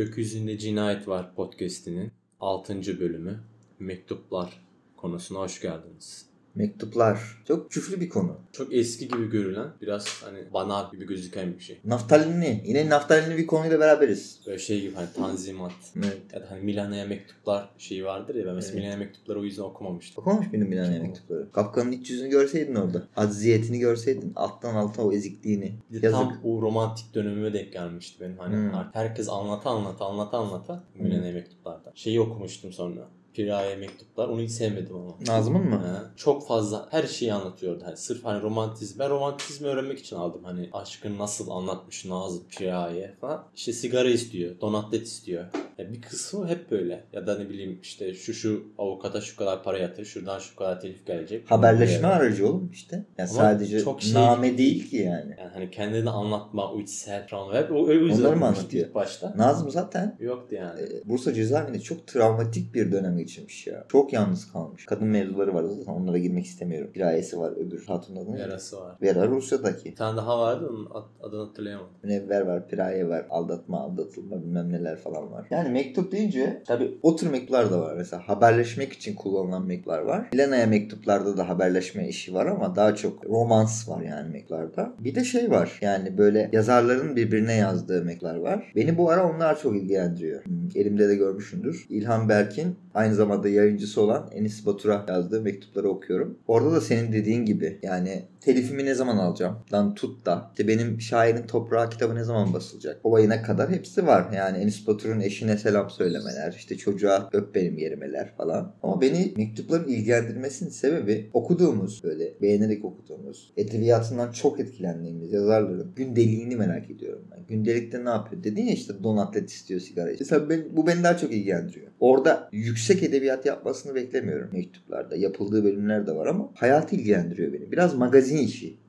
Gökyüzünde Cinayet Var podcast'inin 6. bölümü Mektuplar konusuna hoş geldiniz. Mektuplar. Çok küflü bir konu. Çok eski gibi görülen, biraz hani banal gibi gözüken bir şey. Naftalinli. Yine naftalinli bir konuyla beraberiz. Böyle şey gibi hani tanzimat. Evet. Ya da hani Milano'ya mektuplar şeyi vardır ya ben mesela Evet. Milano'ya mektupları o yüzden okumamıştım. Okumamış mıydın Milano'ya Çok mektupları? Kafka'nın iç yüzünü görseydin orada. Acziyetini görseydin. Alttan alta o ezikliğini. Bir Yazık. tam o romantik dönemime denk gelmişti benim. Hani Hmm. herkes anlata anlata anlata anlata Milano'ya mektuplarda. Şeyi okumuştum sonra. Piraye mektuplar. Onu hiç sevmedim ama. Nazım'ın mı? He. Çok fazla her şeyi anlatıyordu. Hani sırf hani romantizm. Ben romantizmi öğrenmek için aldım. Hani aşkını nasıl anlatmış Nazım Piraye falan. İşte sigara istiyor. Donatlet istiyor. Ya bir kısmı hep böyle. Ya da ne bileyim işte şu şu avukata şu kadar para yatır. Şuradan şu kadar telif gelecek. Haberleşme Yani aracı oğlum işte. Yani Ama sadece çok şey name değil ki yani. hani kendini anlatma, falan. Hep o, o yüzden Onları mı okumuştum anlatıyor? ilk başta. Nazım zaten Yoktu yani. e, Bursa cezaevinde çok travmatik bir dönem geçirmiş ya. Çok yalnız kalmış. Kadın mevzuları var zaten onlara girmek istemiyorum. Kirayesi var öbür hatun adı ne? Yarası var. Vera Rusya'daki. Bir tane daha vardı onun ad- adını hatırlayamadım. Münevver var, piraye var, aldatma, aldatılma bilmem neler falan var. Yani mektup deyince tabii o tür mektuplar da var. Mesela haberleşmek için kullanılan mektuplar var. Milena'ya mektuplarda da haberleşme işi var ama daha çok romans var yani mektuplarda. Bir de şey var yani böyle yazarların birbirine yazdığı mektuplar var. Beni bu ara onlar çok ilgilendiriyor. Hmm, elimde de görmüşsündür. İlhan Berk'in aynı zamanda yayıncısı olan Enis Batur'a yazdığı mektupları okuyorum. Orada da senin dediğin gibi yani telifimi ne zaman alacağım? Lan tut da. İşte benim şairin toprağı kitabı ne zaman basılacak? Olayına kadar hepsi var. Yani Enis Batur'un eşine selam söylemeler, işte çocuğa öp benim yerimeler falan. Ama beni mektupların ilgilendirmesinin sebebi okuduğumuz böyle beğenerek okuduğumuz, edebiyatından çok etkilendiğimiz yazarların gündeliğini merak ediyorum ben. Gündelikte ne yapıyor? Dedin ya işte don atlet istiyor sigara. Mesela ben, bu beni daha çok ilgilendiriyor. Orada yüksek edebiyat yapmasını beklemiyorum mektuplarda. Yapıldığı bölümler de var ama hayatı ilgilendiriyor beni. Biraz magazin işi mektup.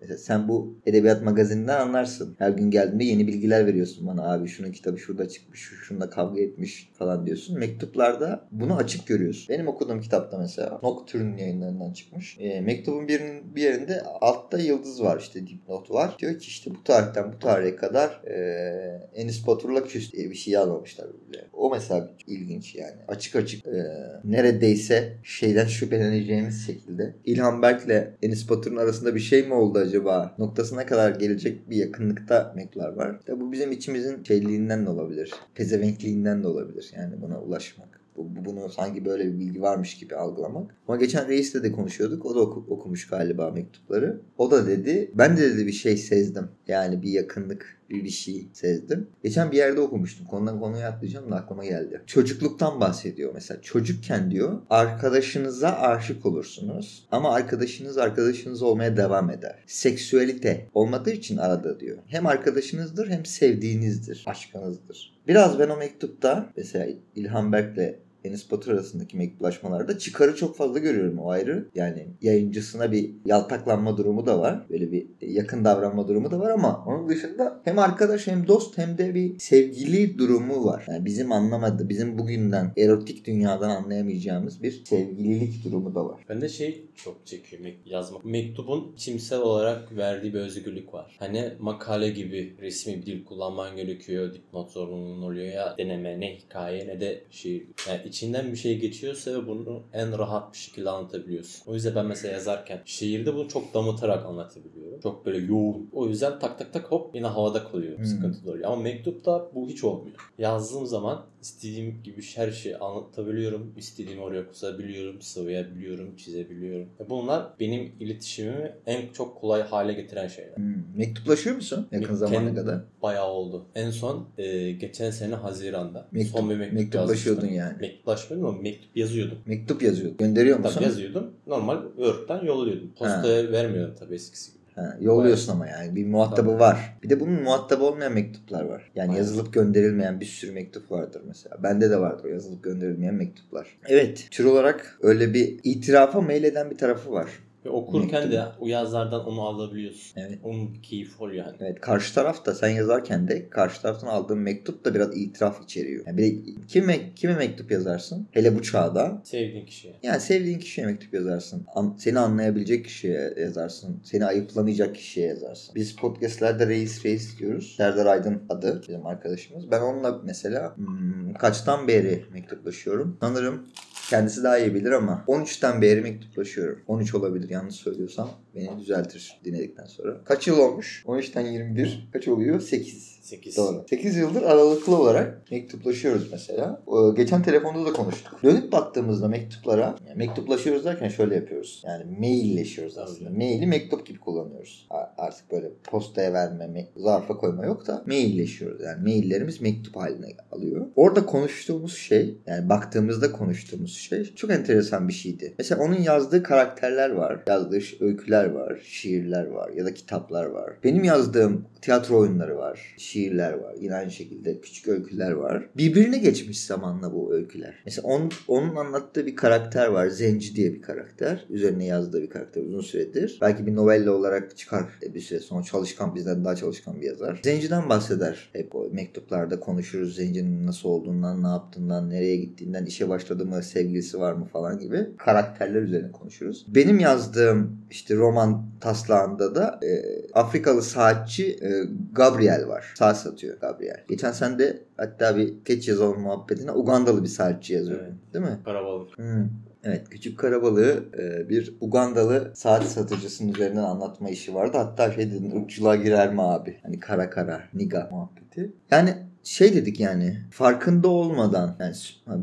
Mesela sen bu edebiyat magazininden anlarsın. Her gün geldiğinde yeni bilgiler veriyorsun bana. Abi şunun kitabı şurada çıkmış, şu şununla kavga etmiş falan diyorsun. Mektuplarda bunu açık görüyorsun. Benim okuduğum kitapta mesela Nocturne yayınlarından çıkmış. E, mektubun birinin, bir yerinde altta yıldız var işte dipnot var. Diyor ki işte bu tarihten bu tarihe kadar e, Enis Batur'la küs diye bir şey yazmamışlar böyle. O mesela ilginç yani. Açık açık e, neredeyse şeyden şüpheleneceğimiz şekilde İlhan Berk'le Enis Batur'un arasında bir şey mi oldu acaba noktasına kadar gelecek bir yakınlıkta mektuplar var. İşte bu bizim içimizin şeyliğinden de olabilir. Pezevenkliğinden de olabilir yani buna ulaşmak. Bu, bu- bunu sanki böyle bir bilgi varmış gibi algılamak. Ama geçen reisle de konuşuyorduk. O da oku- okumuş galiba mektupları. O da dedi ben de dedi bir şey sezdim. Yani bir yakınlık bir şey sezdim. Geçen bir yerde okumuştum. Konudan konuya atlayacağım da aklıma geldi. Çocukluktan bahsediyor mesela. Çocukken diyor arkadaşınıza aşık olursunuz ama arkadaşınız arkadaşınız olmaya devam eder. Seksüelite olmadığı için arada diyor. Hem arkadaşınızdır hem sevdiğinizdir. Aşkınızdır. Biraz ben o mektupta mesela İlhan Berk'le Enis Batur arasındaki mektuplaşmalarda çıkarı çok fazla görüyorum o ayrı. Yani yayıncısına bir yaltaklanma durumu da var. Böyle bir yakın davranma durumu da var ama onun dışında hem arkadaş hem dost hem de bir sevgili durumu var. Yani bizim anlamadı, bizim bugünden erotik dünyadan anlayamayacağımız bir sevgililik durumu da var. Ben de şey çok çekiyor yazmak. Mektubun çimsel olarak verdiği bir özgürlük var. Hani makale gibi resmi bir dil kullanman gerekiyor. Dipnot zorunluluğun oluyor ya deneme ne hikaye ne de şiir. Yani içinden bir şey geçiyorsa ve bunu en rahat bir şekilde anlatabiliyorsun. O yüzden ben mesela yazarken şiirde bunu çok damıtarak anlatabiliyorum. Çok böyle yoğun. O yüzden tak tak tak hop yine havada kalıyor. Hmm. Sıkıntı oluyor. Ama mektupta bu hiç olmuyor. Yazdığım zaman istediğim gibi her şeyi anlatabiliyorum. İstediğimi oraya kusabiliyorum, sıvayabiliyorum, çizebiliyorum. Ve Bunlar benim iletişimimi en çok kolay hale getiren şeyler. Hmm. Mektuplaşıyor musun yakın Mek- zamana kadar? Bayağı oldu. En son e, geçen sene Haziran'da Mektup- son bir mektup mektuplaşıyordun yazmıştım. yani. Mektuplaşmıyordum ama mektup yazıyordum. Mektup yazıyor. Gönderiyor musun? Tabii yazıyordum. Normal Word'den yolluyordum. Postaya vermiyordum tabii eskisi gibi. Ha, yolluyorsun ama yani bir muhatabı Tabii. var. Bir de bunun muhatabı olmayan mektuplar var. Yani Aynen. yazılıp gönderilmeyen bir sürü mektup vardır mesela. Bende de vardır o yazılıp gönderilmeyen mektuplar. Evet tür olarak öyle bir itirafa meyleden bir tarafı var Ve okurken Mektubu. de o yazlardan onu alabiliyorsun. Evet. Onun keyfi oluyor yani. Evet karşı taraf da sen yazarken de karşı taraftan aldığın mektup da biraz itiraf içeriyor. Yani bir de kime, kime mektup yazarsın? Hele bu çağda. Sevdiğin kişiye. Yani sevdiğin kişiye mektup yazarsın. An- seni anlayabilecek kişiye yazarsın. Seni ayıplamayacak kişiye yazarsın. Biz podcastlerde reis reis diyoruz. Serdar Aydın adı bizim arkadaşımız. Ben onunla mesela hmm, kaçtan beri mektuplaşıyorum? Sanırım kendisi daha iyi bilir ama 13'ten beri mektuplaşıyorum. 13 olabilir yanlış söylüyorsam beni düzeltir dinledikten sonra. Kaç yıl olmuş? 13'ten 21 kaç oluyor? 8. 8. Doğru. 8 yıldır aralıklı olarak mektuplaşıyoruz mesela. Ee, Geçen telefonda da konuştuk. Dönüp baktığımızda mektuplara, yani mektuplaşıyoruz derken şöyle yapıyoruz. Yani mailleşiyoruz aslında. Maili mektup gibi kullanıyoruz. Artık böyle postaya verme, me- zarfa koyma yok da mailleşiyoruz. Yani maillerimiz mektup haline alıyor. Orada konuştuğumuz şey, yani baktığımızda konuştuğumuz şey çok enteresan bir şeydi. Mesela onun yazdığı karakterler var. Yazdığı öyküler var, şiirler var ya da kitaplar var. Benim yazdığım tiyatro oyunları var, şiirler var. Yine aynı şekilde küçük öyküler var. Birbirine geçmiş zamanla bu öyküler. Mesela onun, onun anlattığı bir karakter var. Zenci diye bir karakter. Üzerine yazdığı bir karakter uzun süredir. Belki bir novella olarak çıkar bir süre sonra. Çalışkan bizden daha çalışkan bir yazar. Zenciden bahseder. Hep o mektuplarda konuşuruz. Zencinin nasıl olduğundan, ne yaptığından, nereye gittiğinden, işe başladı mı, sevgilisi var mı falan gibi karakterler üzerine konuşuruz. Benim yazdığım işte roman taslağında da e, Afrikalı saatçi e, Gabriel var. Saat satıyor Gabriel. Geçen sen de hatta bir geç yazalım muhabbetine Ugandalı bir saatçi yazıyor. Evet. Değil mi? Karabalık. Hmm. Evet küçük karabalığı e, bir Ugandalı saat satıcısının üzerinden anlatma işi vardı. Hatta şey dedin ırkçılığa girer mi abi? Hani kara kara niga muhabbeti. Yani şey dedik yani farkında olmadan yani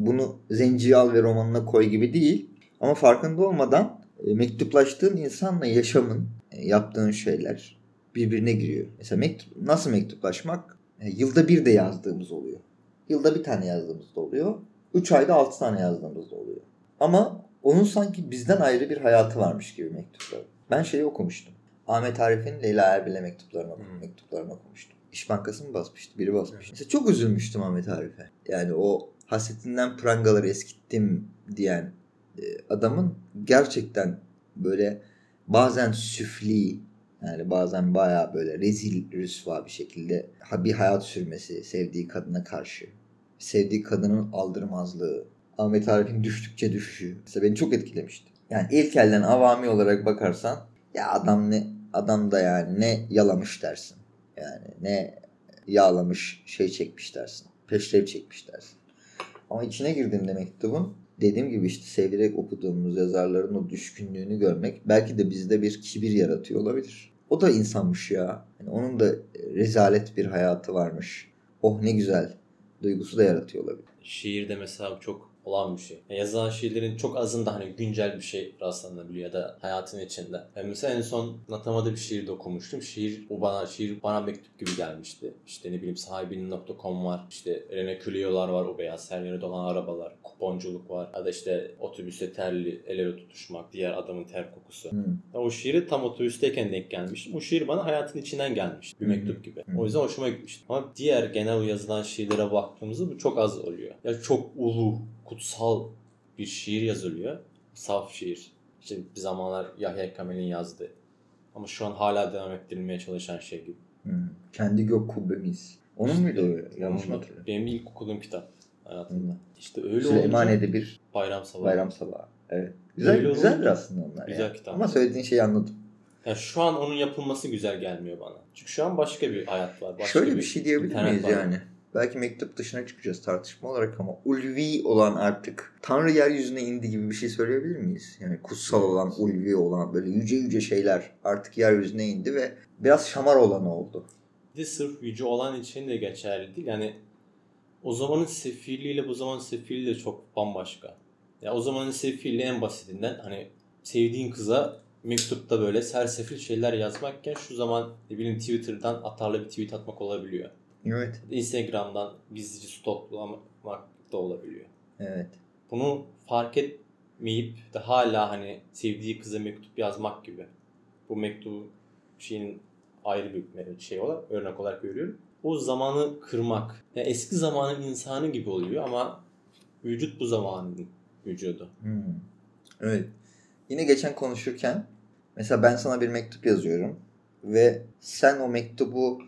bunu Zenciyi Al ve romanına koy gibi değil ama farkında olmadan e, mektuplaştığın insanla yaşamın e, yaptığın şeyler birbirine giriyor. Mesela mektup, nasıl mektuplaşmak? E, yılda bir de yazdığımız oluyor. Yılda bir tane yazdığımız da oluyor. 3 ayda 6 tane yazdığımız da oluyor. Ama onun sanki bizden ayrı bir hayatı varmış gibi mektuplar. Ben şeyi okumuştum. Ahmet Arif'in Leyla Erbil'e mektuplarını, Hmm. mektuplarını okumuştum. İş Bankası mı basmıştı? Biri basmıştı. Mesela çok üzülmüştüm Ahmet Arif'e. Yani o hasretinden prangaları eskittim diyen e, adamın gerçekten böyle bazen süfli yani bazen baya böyle rezil rüsva bir şekilde bir hayat sürmesi sevdiği kadına karşı. Sevdiği kadının aldırmazlığı. Ahmet Arif'in düştükçe düşüşü. Mesela beni çok etkilemişti. Yani ilk elden avami olarak bakarsan ya adam ne adam da yani ne yalamış dersin. Yani ne yağlamış şey çekmiş dersin. Peşrev çekmiş dersin. Ama içine girdiğimde mektubun dediğim gibi işte severek okuduğumuz yazarların o düşkünlüğünü görmek belki de bizde bir kibir yaratıyor olabilir. O da insanmış ya. Yani onun da rezalet bir hayatı varmış. Oh ne güzel duygusu da yaratıyor olabilir. Şiirde mesela çok olan bir şey. Yani yazılan şiirlerin çok azında hani güncel bir şey rastlanabiliyor ya da hayatın içinde. Yani mesela en son Natama'da bir şiir de okumuştum. Şiir o bana şiir bana mektup gibi gelmişti. İşte ne bileyim sahibinin.com var. İşte Rene Clio'lar var o beyaz her yere dolan arabalar. Kuponculuk var. Ya da işte otobüste terli el ele tutuşmak. Diğer adamın ter kokusu. Hmm. Ya O şiiri tam otobüsteyken denk gelmiştim. O şiir bana hayatın içinden gelmişti. Bir hı. mektup gibi. Hı. O yüzden hoşuma gitmişti. Ama diğer genel yazılan şiirlere baktığımızda bu çok az oluyor. Ya çok ulu, kutsal bir şiir yazılıyor. Saf şiir. İşte bir zamanlar Yahya Kemal'in yazdığı. Ama şu an hala devam ettirilmeye çalışan şey gibi. Hmm. Kendi gök kubbemiz. Onun muydu o? Yanlış mı hatırlıyorum? Benim ilk okuduğum kitap hayatımda. Hmm. İşte öyle Süleymaniye'de olunca bir Bayram Sabahı. bayram sabahı. Evet. Güzel, Öyle güzeldir olunca- aslında onlar. Güzel ya. kitap. Ama söylediğin şeyi anladım. Yani şu an onun yapılması güzel gelmiyor bana. Çünkü şu an başka bir hayat var. Başka Şöyle bir şey diyebilir miyiz var. yani? Belki mektup dışına çıkacağız tartışma olarak ama ulvi olan artık Tanrı yeryüzüne indi gibi bir şey söyleyebilir miyiz? Yani kutsal olan, ulvi olan böyle yüce yüce şeyler artık yeryüzüne indi ve biraz şamar olan oldu. Bir de sırf yüce olan için de geçerli değil. Yani o zamanın sefirliğiyle bu zamanın sefirliği de çok bambaşka. Ya o zamanın sefirliği en basitinden hani sevdiğin kıza mektupta böyle sersefil şeyler yazmakken şu zaman ne bileyim Twitter'dan atarlı bir tweet atmak olabiliyor. Evet. Instagram'dan gizlice stoklamak da olabiliyor. Evet. Bunu fark etmeyip de hala hani sevdiği kıza mektup yazmak gibi. Bu mektubu şeyin ayrı bir şey olarak örnek olarak görüyorum. O zamanı kırmak. Yani eski zamanın insanı gibi oluyor ama vücut bu zamanın vücudu. Hmm. Evet. Yine geçen konuşurken Mesela ben sana bir mektup yazıyorum ve sen o mektubu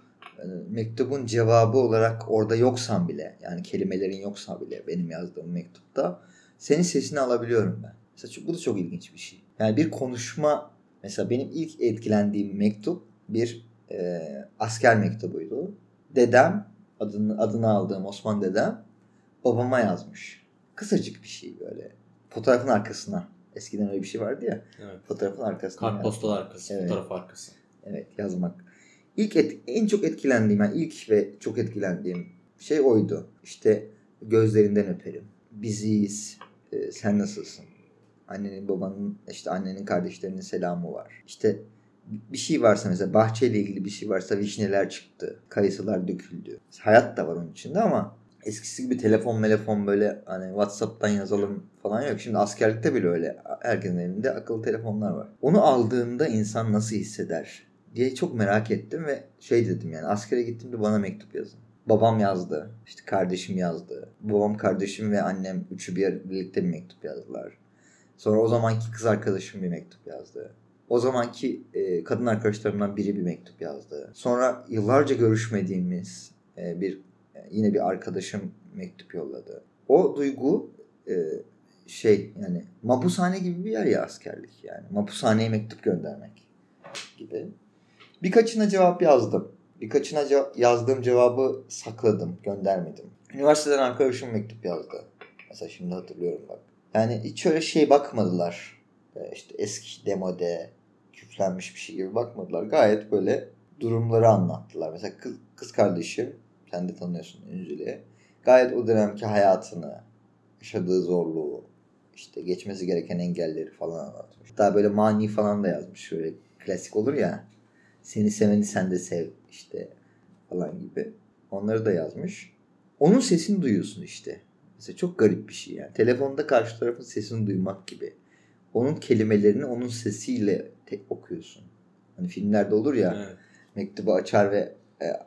mektubun cevabı olarak orada yoksan bile yani kelimelerin yoksa bile benim yazdığım mektupta senin sesini alabiliyorum ben. Mesela bu da çok ilginç bir şey. Yani bir konuşma mesela benim ilk etkilendiğim mektup bir e, asker mektubuydu. Dedem adını, adını aldığım Osman dedem babama yazmış. Kısacık bir şey böyle. Fotoğrafın arkasına. Eskiden öyle bir şey vardı ya. Evet. Fotoğrafın arkasına. Kartpostal arkası, Evet. fotoğraf arkası. Evet yazmak. İlk et, en çok etkilendiğim yani ilk ve çok etkilendiğim şey oydu. İşte gözlerinden öperim. Biziz. Ee, sen nasılsın? Annenin babanın işte annenin kardeşlerinin selamı var. İşte bir şey varsa mesela bahçeyle ilgili bir şey varsa vişneler çıktı. Kayısılar döküldü. Hayat da var onun içinde ama eskisi gibi telefon telefon böyle hani Whatsapp'tan yazalım falan yok. Şimdi askerlikte bile öyle. Herkesin elinde akıllı telefonlar var. Onu aldığında insan nasıl hisseder diye çok merak ettim ve şey dedim yani askere gittiğimde bana mektup yazın. Babam yazdı. işte kardeşim yazdı. Babam, kardeşim ve annem üçü bir birlikte bir mektup yazdılar. Sonra o zamanki kız arkadaşım bir mektup yazdı. O zamanki e, kadın arkadaşlarımdan biri bir mektup yazdı. Sonra yıllarca görüşmediğimiz e, bir e, yine bir arkadaşım mektup yolladı. O duygu e, şey yani mapushane gibi bir yer ya askerlik yani. Mapushaneye mektup göndermek gibi. Birkaçına cevap yazdım. Birkaçına ce- yazdığım cevabı sakladım, göndermedim. Üniversiteden arkadaşım mektup yazdı. Mesela şimdi hatırlıyorum bak. Yani hiç öyle şey bakmadılar. Ee, işte eski demode, küflenmiş bir şey gibi bakmadılar. Gayet böyle durumları anlattılar. Mesela kız, kız kardeşim, sen de tanıyorsun Ünzüle'yi. Gayet o dönemki hayatını, yaşadığı zorluğu, işte geçmesi gereken engelleri falan anlatmış. Daha böyle mani falan da yazmış. Şöyle klasik olur ya. Seni seveni sen de sev işte falan gibi. Onları da yazmış. Onun sesini duyuyorsun işte. Mesela çok garip bir şey yani. Telefonda karşı tarafın sesini duymak gibi. Onun kelimelerini onun sesiyle te- okuyorsun. Hani filmlerde olur ya Evet. mektubu açar ve e, e,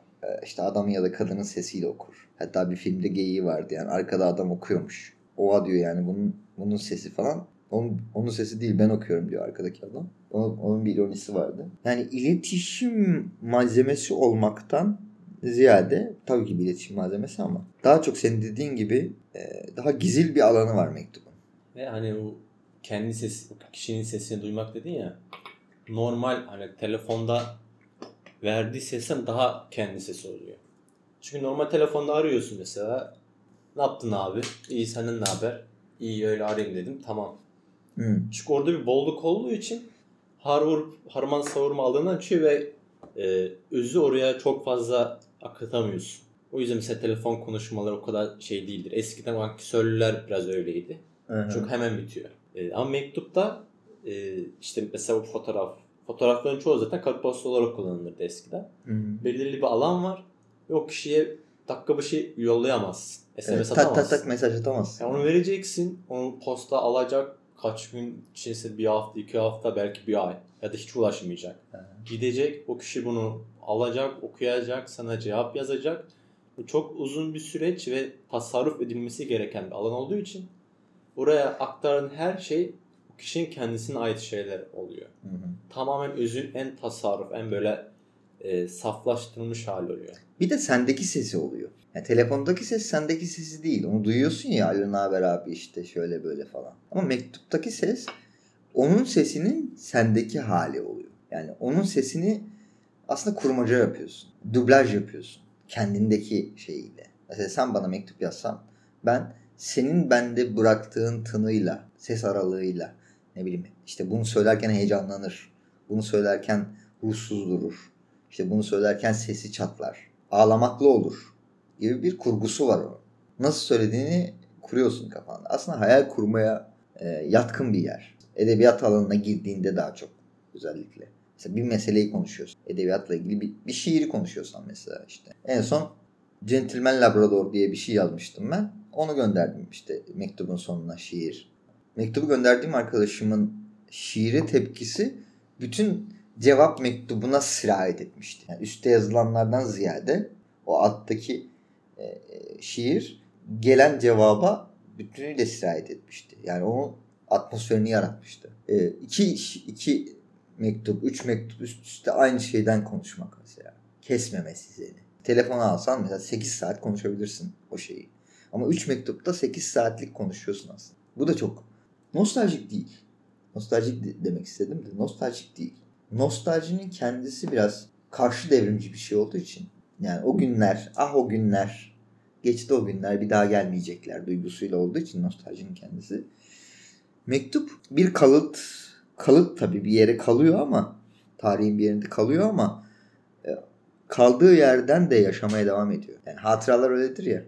işte adamın ya da kadının sesiyle okur. Hatta bir filmde geyiği vardı yani arkada adam okuyormuş. Oha diyor yani bunun bunun sesi falan. Onun, onun sesi değil ben okuyorum diyor arkadaki adam. Onun, onun bir ironisi vardı. Yani iletişim malzemesi olmaktan ziyade tabii ki bir iletişim malzemesi ama daha çok senin dediğin gibi e, daha gizil bir alanı var mektubun. Ve hani o kendi sesi, kişinin sesini duymak dedin ya. Normal hani telefonda verdiği sesten daha kendi sesi oluyor. Çünkü normal telefonda arıyorsun mesela. Ne yaptın abi? İyi senden ne haber? İyi öyle arayayım dedim. Tamam. Hı. Çünkü orada bir bolluk olduğu için harvur, harman savurma aldığından çıkıyor ve e, özü oraya çok fazla akıtamıyorsun. O yüzden mesela telefon konuşmaları o kadar şey değildir. Eskiden ankesörlüler biraz öyleydi. Hı. Çok hemen bitiyor. E, ama mektupta e, işte mesela bu fotoğraf. Fotoğrafların çoğu zaten kartpostal olarak kullanılırdı eskiden. Hı. Belirli bir alan var ve o kişiye dakika şey yollayamazsın. SMS Evet, tak atamazsın. tak tak mesaj atamazsın. Yani onu vereceksin. Onu posta alacak. Kaç gün içerisinde bir hafta, iki hafta, belki bir ay. Ya da hiç ulaşmayacak. Hı. Gidecek. O kişi bunu alacak, okuyacak, sana cevap yazacak. Bu çok uzun bir süreç ve tasarruf edilmesi gereken bir alan olduğu için buraya aktaran her şey o kişinin kendisine ait şeyler oluyor. Hı hı. Tamamen özün en tasarruf, en böyle e, saflaştırılmış hali oluyor. Bir de sendeki sesi oluyor. Yani telefondaki ses sendeki sesi değil. Onu duyuyorsun ya alo naber abi işte şöyle böyle falan. Ama mektuptaki ses onun sesinin sendeki hali oluyor. Yani onun sesini aslında kurmaca yapıyorsun. Dublaj yapıyorsun. Kendindeki şeyiyle. Mesela sen bana mektup yazsan ben senin bende bıraktığın tınıyla, ses aralığıyla ne bileyim işte bunu söylerken heyecanlanır. Bunu söylerken ruhsuz durur. İşte bunu söylerken sesi çatlar. Ağlamaklı olur gibi bir kurgusu var onun. Nasıl söylediğini kuruyorsun kafanda. Aslında hayal kurmaya e, yatkın bir yer. Edebiyat alanına girdiğinde daha çok özellikle. Mesela bir meseleyi konuşuyorsun. Edebiyatla ilgili bir, bir şiiri konuşuyorsan mesela işte. En son Gentleman Labrador diye bir şey yazmıştım ben. Onu gönderdim işte mektubun sonuna şiir. Mektubu gönderdiğim arkadaşımın şiire tepkisi bütün cevap mektubuna sirayet etmişti. Yani üstte yazılanlardan ziyade o alttaki e, şiir gelen cevaba bütünüyle sirayet etmişti. Yani onun atmosferini yaratmıştı. E, iki, iki mektup, 3 mektup üst üste aynı şeyden konuşmak mesela. Kesmemesi seni. Telefonu alsan mesela 8 saat konuşabilirsin o şeyi. Ama 3 mektupta 8 saatlik konuşuyorsun aslında. Bu da çok nostaljik değil. Nostaljik de- demek istedim de nostaljik değil. Nostaljinin kendisi biraz karşı devrimci bir şey olduğu için. Yani o günler, ah o günler, geçti o günler bir daha gelmeyecekler duygusuyla olduğu için nostaljinin kendisi. Mektup bir kalıt, kalıt tabii bir yere kalıyor ama tarihin bir yerinde kalıyor ama e, kaldığı yerden de yaşamaya devam ediyor. Yani hatıralar öyledir ya.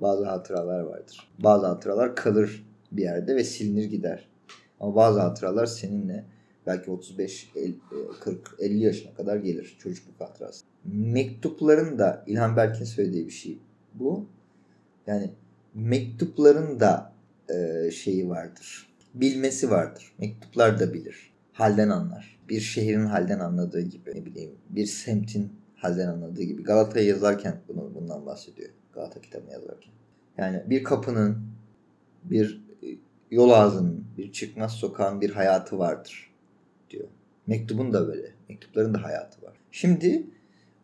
Bazı hatıralar vardır. Bazı hatıralar kalır bir yerde ve silinir gider. Ama bazı hatıralar seninle belki 35, 50, 40, 50 yaşına kadar gelir çocukluk hatırası. Mektupların da İlhan Berk'in söylediği bir şey bu. Yani mektupların da e, şeyi vardır. Bilmesi vardır. Mektuplar da bilir. Halden anlar. Bir şehrin halden anladığı gibi ne bileyim bir semtin halden anladığı gibi. Galata'ya yazarken bunu, bundan bahsediyor. Galata kitabını yazarken. Yani bir kapının, bir e, yol ağzının, bir çıkmaz sokağın bir hayatı vardır diyor. Mektubun da böyle. Mektupların da hayatı var. Şimdi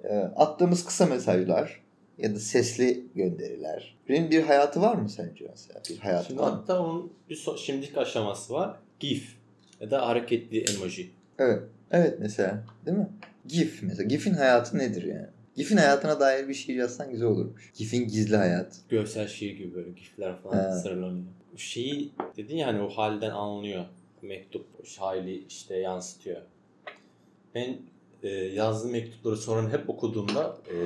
e, attığımız kısa mesajlar ya da sesli gönderiler. Benim bir hayatı var mı sence mesela? Bir hayatı Şimdi var mı? hatta onun bir so- şimdilik aşaması var. GIF ya da hareketli emoji. Evet. Evet mesela. Değil mi? GIF mesela. GIF'in hayatı nedir yani? GIF'in hayatına dair bir şiir yazsan güzel olurmuş. GIF'in gizli hayatı. Görsel şiir gibi böyle GIF'ler falan He. sıralanıyor. Şeyi dedin yani o halden anlıyor. Mektup hali işte yansıtıyor. Ben e, yazdığım mektupları sonra hep okuduğumda e,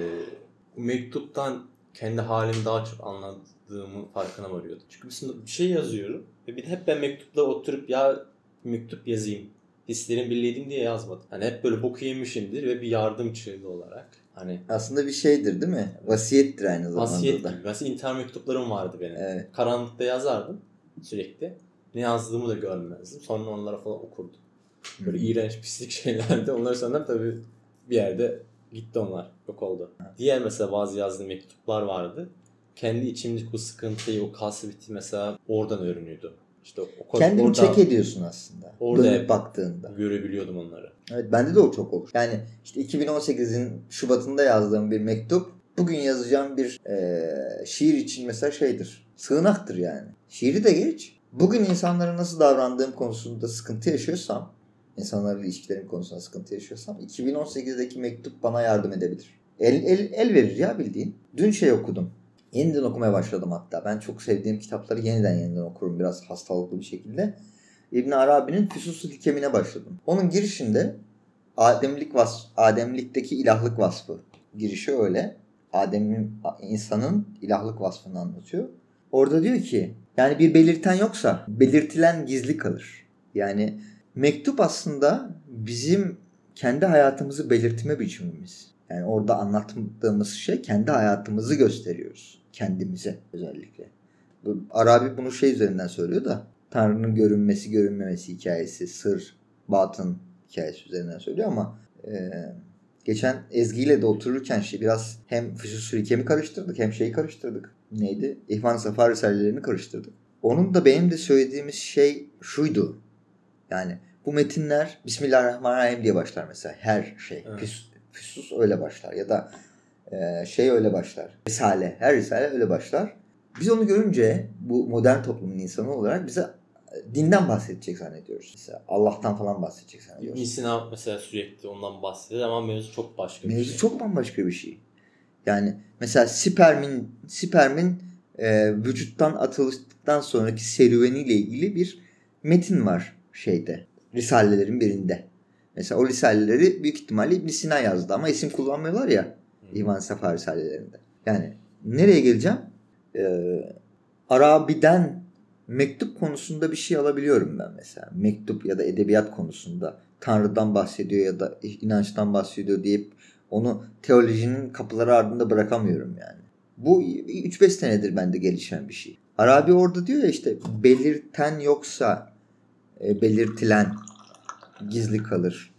bu mektuptan kendi halimi daha çok anladığımın farkına varıyordum. Çünkü mesela bir şey yazıyorum ve bir de hep ben mektupla oturup ya mektup yazayım. Hislerimi birleydim diye yazmadım. Hani hep böyle boku yemişimdir ve bir yardım çığlığı olarak. Hani Aslında bir şeydir değil mi? Vasiyettir aynı zamanda vasiyet da. gibi. Mesela intihar mektuplarım vardı benim. Evet. Karanlıkta yazardım sürekli. Ne yazdığımı da görmezdim. Sonra onlara falan okurdum. Böyle iğrenç pislik şeylerdi. Onları sonra tabii bir yerde gitti onlar. Yok oldu. Diğer mesela bazı yazdığım mektuplar vardı. Kendi içimdeki bu sıkıntıyı, o kasveti mesela oradan öğreniyordu. İşte o Kendini orada çek ediyorsun aslında. Orada Dönüp baktığında. görebiliyordum onları. Evet bende de o çok olur. Yani işte 2018'in Şubat'ında yazdığım bir mektup bugün yazacağım bir eee, şiir için mesela şeydir. Sığınaktır yani. Şiiri de geç. Bugün insanlara nasıl davrandığım konusunda sıkıntı yaşıyorsam, insanlarla ilişkilerim konusunda sıkıntı yaşıyorsam 2018'deki mektup bana yardım edebilir. El, el, el verir ya bildiğin. Dün şey okudum. Yeniden okumaya başladım hatta. Ben çok sevdiğim kitapları yeniden yeniden okurum biraz hastalıklı bir şekilde. İbn Arabi'nin Füsus-ül Hikemine başladım. Onun girişinde Ademlik vas Ademlikteki ilahlık vasfı. Girişi öyle. Adem'in insanın ilahlık vasfını anlatıyor. Orada diyor ki yani bir belirten yoksa belirtilen gizli kalır. Yani mektup aslında bizim kendi hayatımızı belirtme biçimimiz. Yani orada anlattığımız şey kendi hayatımızı gösteriyoruz. Kendimize özellikle. Arabi bunu şey üzerinden söylüyor da Tanrı'nın görünmesi görünmemesi hikayesi, sır, batın hikayesi üzerinden söylüyor ama e, geçen Ezgi ile de otururken şey biraz hem Füsus Hikem'i karıştırdık hem şeyi karıştırdık. Neydi? İhvan Safa Risalelerini karıştırdık. Onun da benim de söylediğimiz şey şuydu. Yani bu metinler Bismillahirrahmanirrahim diye başlar mesela her şey. Evet. Füs, Füsus öyle başlar ya da e, şey öyle başlar. Risale. Her risale öyle başlar. Biz onu görünce bu modern toplumun insanı olarak bize e, dinden bahsedecek zannediyoruz. Mesela Allah'tan falan bahsedecek İbn zannediyoruz. Sina mesela sürekli ondan bahsediyor ama mevzu çok başka bir Mevzu şey. çok bambaşka bir şey. Yani mesela spermin spermin e, vücuttan atıldıktan sonraki serüveniyle ilgili bir metin var şeyde. Risalelerin birinde. Mesela o risaleleri büyük ihtimalle İbn Sina yazdı ama isim kullanmıyorlar ya. İvan Safa risalelerinde. Yani nereye geleceğim? Ee, Arabi'den mektup konusunda bir şey alabiliyorum ben mesela. Mektup ya da edebiyat konusunda Tanrı'dan bahsediyor ya da inançtan bahsediyor deyip onu teolojinin kapıları ardında bırakamıyorum yani. Bu 3-5 senedir bende gelişen bir şey. Arabi orada diyor ya işte belirten yoksa e, belirtilen gizli kalır.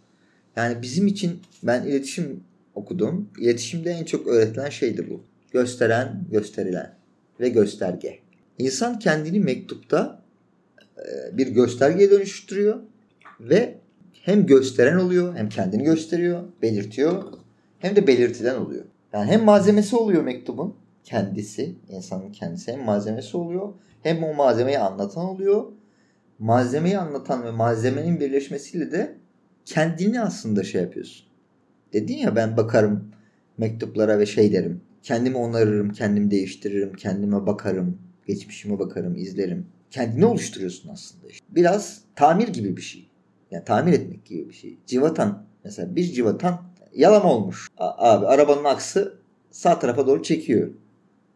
Yani bizim için ben iletişim okudum. İletişimde en çok öğretilen şeydi bu. Gösteren, gösterilen ve gösterge. İnsan kendini mektupta e, bir göstergeye dönüştürüyor ve hem gösteren oluyor hem kendini gösteriyor, belirtiyor hem de belirtilen oluyor. Yani hem malzemesi oluyor mektubun kendisi, insanın kendisi hem malzemesi oluyor hem o malzemeyi anlatan oluyor. Malzemeyi anlatan ve malzemenin birleşmesiyle de kendini aslında şey yapıyorsun. Dedin ya ben bakarım mektuplara ve şey derim. Kendimi onarırım, kendimi değiştiririm, kendime bakarım, geçmişime bakarım, izlerim. Kendini oluşturuyorsun aslında. işte. Biraz tamir gibi bir şey. Yani tamir etmek gibi bir şey. Civatan mesela bir civatan yalama olmuş. A- abi arabanın aksı sağ tarafa doğru çekiyor.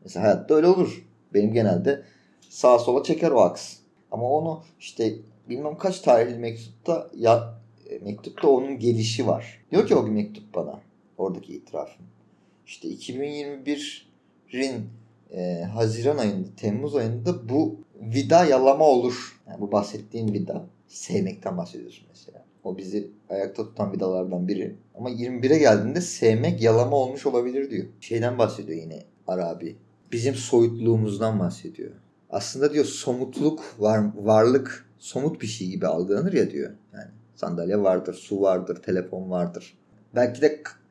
Mesela hayatta öyle olur. Benim genelde sağa sola çeker o aks. Ama onu işte bilmem kaç tarihli mektupta ya e, mektupta onun gelişi var. Diyor ki o gün mektup bana oradaki itirafım. İşte 2021'in e, Haziran ayında, Temmuz ayında bu vida yalama olur. Yani bu bahsettiğim vida. Sevmekten bahsediyorsun mesela. O bizi ayakta tutan vidalardan biri. Ama 21'e geldiğinde sevmek yalama olmuş olabilir diyor. Şeyden bahsediyor yine Arabi. Bizim soyutluğumuzdan bahsediyor. Aslında diyor somutluk, var, varlık somut bir şey gibi algılanır ya diyor. Yani sandalye vardır, su vardır, telefon vardır. Belki de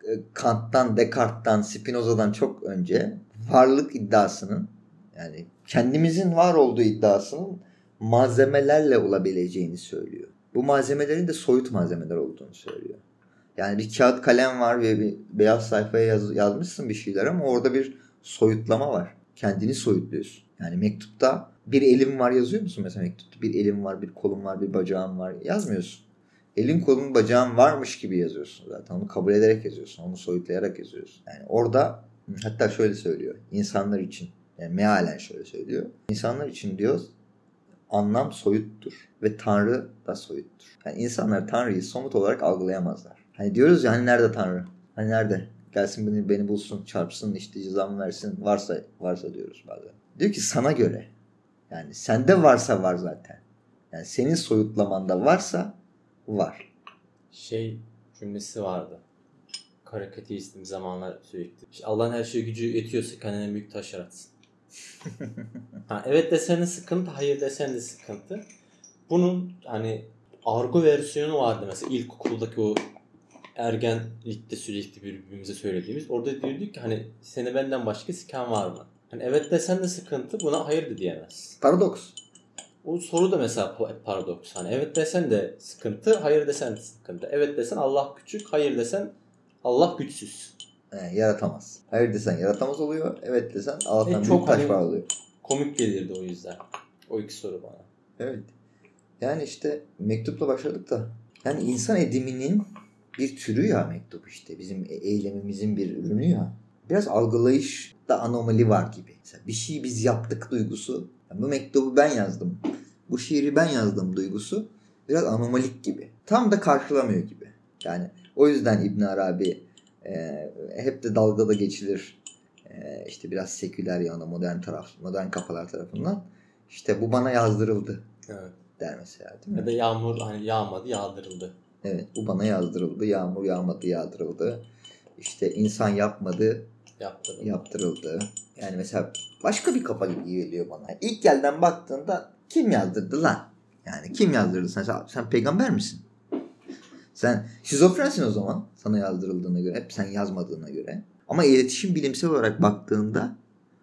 e, Kant'tan, Descartes'tan, Spinoza'dan çok önce varlık iddiasının yani kendimizin var olduğu iddiasının malzemelerle olabileceğini söylüyor. Bu malzemelerin de soyut malzemeler olduğunu söylüyor. Yani bir kağıt kalem var ve bir beyaz sayfaya yaz- yazmışsın bir şeyler ama orada bir soyutlama var. Kendini soyutluyorsun. Yani mektupta bir elim var yazıyor musun mesela mektupta? Bir elim var, bir kolum var, bir bacağım var yazmıyorsun. Elin kolun bacağın varmış gibi yazıyorsun zaten. Onu kabul ederek yazıyorsun. Onu soyutlayarak yazıyorsun. Yani orada hatta şöyle söylüyor. İnsanlar için yani mealen şöyle söylüyor. İnsanlar için diyor anlam soyuttur ve Tanrı da soyuttur. Yani insanlar Tanrı'yı somut olarak algılayamazlar. Hani diyoruz ya hani nerede Tanrı? Hani nerede? Gelsin beni, beni bulsun, çarpsın, işte cezamı versin. Varsa varsa diyoruz bazen. Diyor ki sana göre. Yani sende varsa var zaten. Yani senin soyutlamanda varsa var. Şey cümlesi vardı. Karikatüristim zamanlar sürekli. İşte Allah'ın her şeye gücü yetiyorsa kendine büyük taş yaratsın. ha, evet desen de sıkıntı, hayır desen de sıkıntı. Bunun hani argo versiyonu vardı mesela ilkokuldaki o ergenlikte sürekli birbirimize söylediğimiz. Orada diyorduk ki hani seni benden başka siken var mı? Hani evet desen de sıkıntı buna hayır da diyemez. Paradoks. O soru da mesela pa- paradoks. Hani evet desen de sıkıntı, hayır desen de sıkıntı. Evet desen Allah küçük, hayır desen Allah güçsüz. He, yaratamaz. Hayır desen yaratamaz oluyor. Evet desen Allah'tan E, çok taş hani- var oluyor. Komik gelirdi o yüzden. O iki soru bana. Evet. Yani işte mektupla başladık da. Yani insan ediminin bir türü ya mektup işte. Bizim e- eylemimizin bir ürünü ya. Biraz algılayışta anomali var gibi. Mesela bir şeyi biz yaptık duygusu. Yani bu mektubu ben yazdım. Bu şiiri ben yazdım duygusu. Biraz anomalik gibi. Tam da karşılamıyor gibi. Yani o yüzden İbn Arabi e, hep de dalgada geçilir. E, işte biraz seküler yana modern taraf, modern kafalar tarafından. İşte bu bana yazdırıldı Evet. der mesela değil mi? Ya da yağmur hani yağmadı yağdırıldı. Evet bu bana yazdırıldı. Yağmur yağmadı yağdırıldı. İşte insan yapmadı Yaptı. yaptırıldı. Yani mesela başka bir kafa gibi geliyor bana. İlk gelden baktığında kim yazdırdı lan? Yani kim yazdırdı? Sen, sen peygamber misin? Sen şizofrensin o zaman sana yazdırıldığına göre. Hep sen yazmadığına göre. Ama iletişim bilimsel olarak baktığında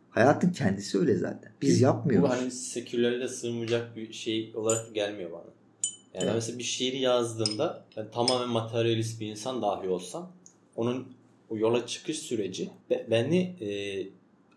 hayatın kendisi öyle zaten. Biz yapmıyoruz. Bu hani sekülerle sığmayacak bir şey olarak gelmiyor bana. Yani Evet. mesela bir şiiri yazdığımda ben tamamen materyalist bir insan dahi olsam onun o yola çıkış süreci be- beni e,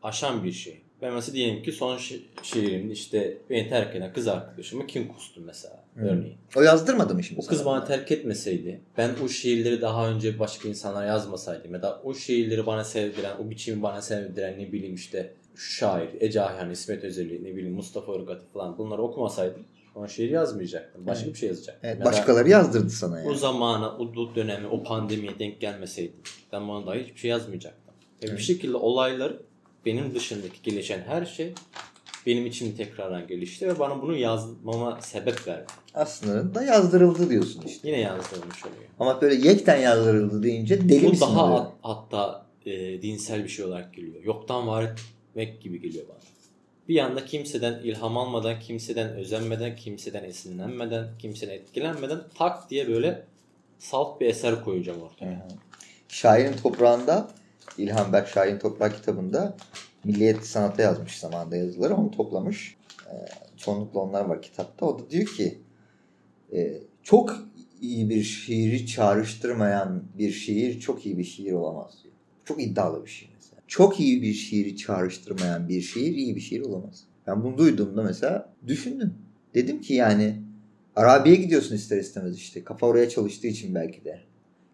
aşan bir şey. Ben mesela diyelim ki son şi- şiirimde işte beni terk eden kız arkadaşımı kim kustum mesela. Örneğin. O yazdırmadı mı şimdi O kız bana terk etmeseydi, ben o şiirleri daha önce başka insanlara yazmasaydım ya da o şiirleri bana sevdiren, o biçimi bana sevdiren ne bileyim işte şu şair, Ece Ayhan, İsmet Özel'i, ne bileyim Mustafa Irgat'ı falan bunları okumasaydım o şiir yazmayacaktım. Başka Evet. bir şey yazacaktım. Evet, Ya başkaları yazdırdı sana yani. o zamana, o döneme, o pandemiye denk gelmeseydim ben bana dahi hiçbir şey yazmayacaktım. Ve Evet. bir şekilde olaylar benim dışındaki gelişen her şey benim için tekrardan gelişti ve bana bunu yazmama sebep verdi. Aslında da yazdırıldı diyorsun işte. Yine yazdırılmış oluyor. Ama böyle yekten yazdırıldı deyince deli Bu misin daha oluyor? hat- hatta e, dinsel bir şey olarak geliyor. Yoktan var etmek gibi geliyor bana. Bir anda kimseden ilham almadan, kimseden özenmeden, kimseden esinlenmeden, kimseden etkilenmeden tak diye böyle salt bir eser koyacağım ortaya. Şairin toprağında İlhan Berk Şairin Toprak kitabında Milliyet Sanat'a yazmış zamanında yazıları. Onu toplamış. Ee, çoğunlukla onlar var kitapta. O da diyor ki e, çok iyi bir şiiri çağrıştırmayan bir şiir çok iyi bir şiir olamaz diyor. Çok iddialı bir şey mesela. Çok iyi bir şiiri çağrıştırmayan bir şiir iyi bir şiir olamaz. Ben bunu duyduğumda mesela düşündüm. Dedim ki yani Arabi'ye gidiyorsun ister istemez işte. Kafa oraya çalıştığı için belki de.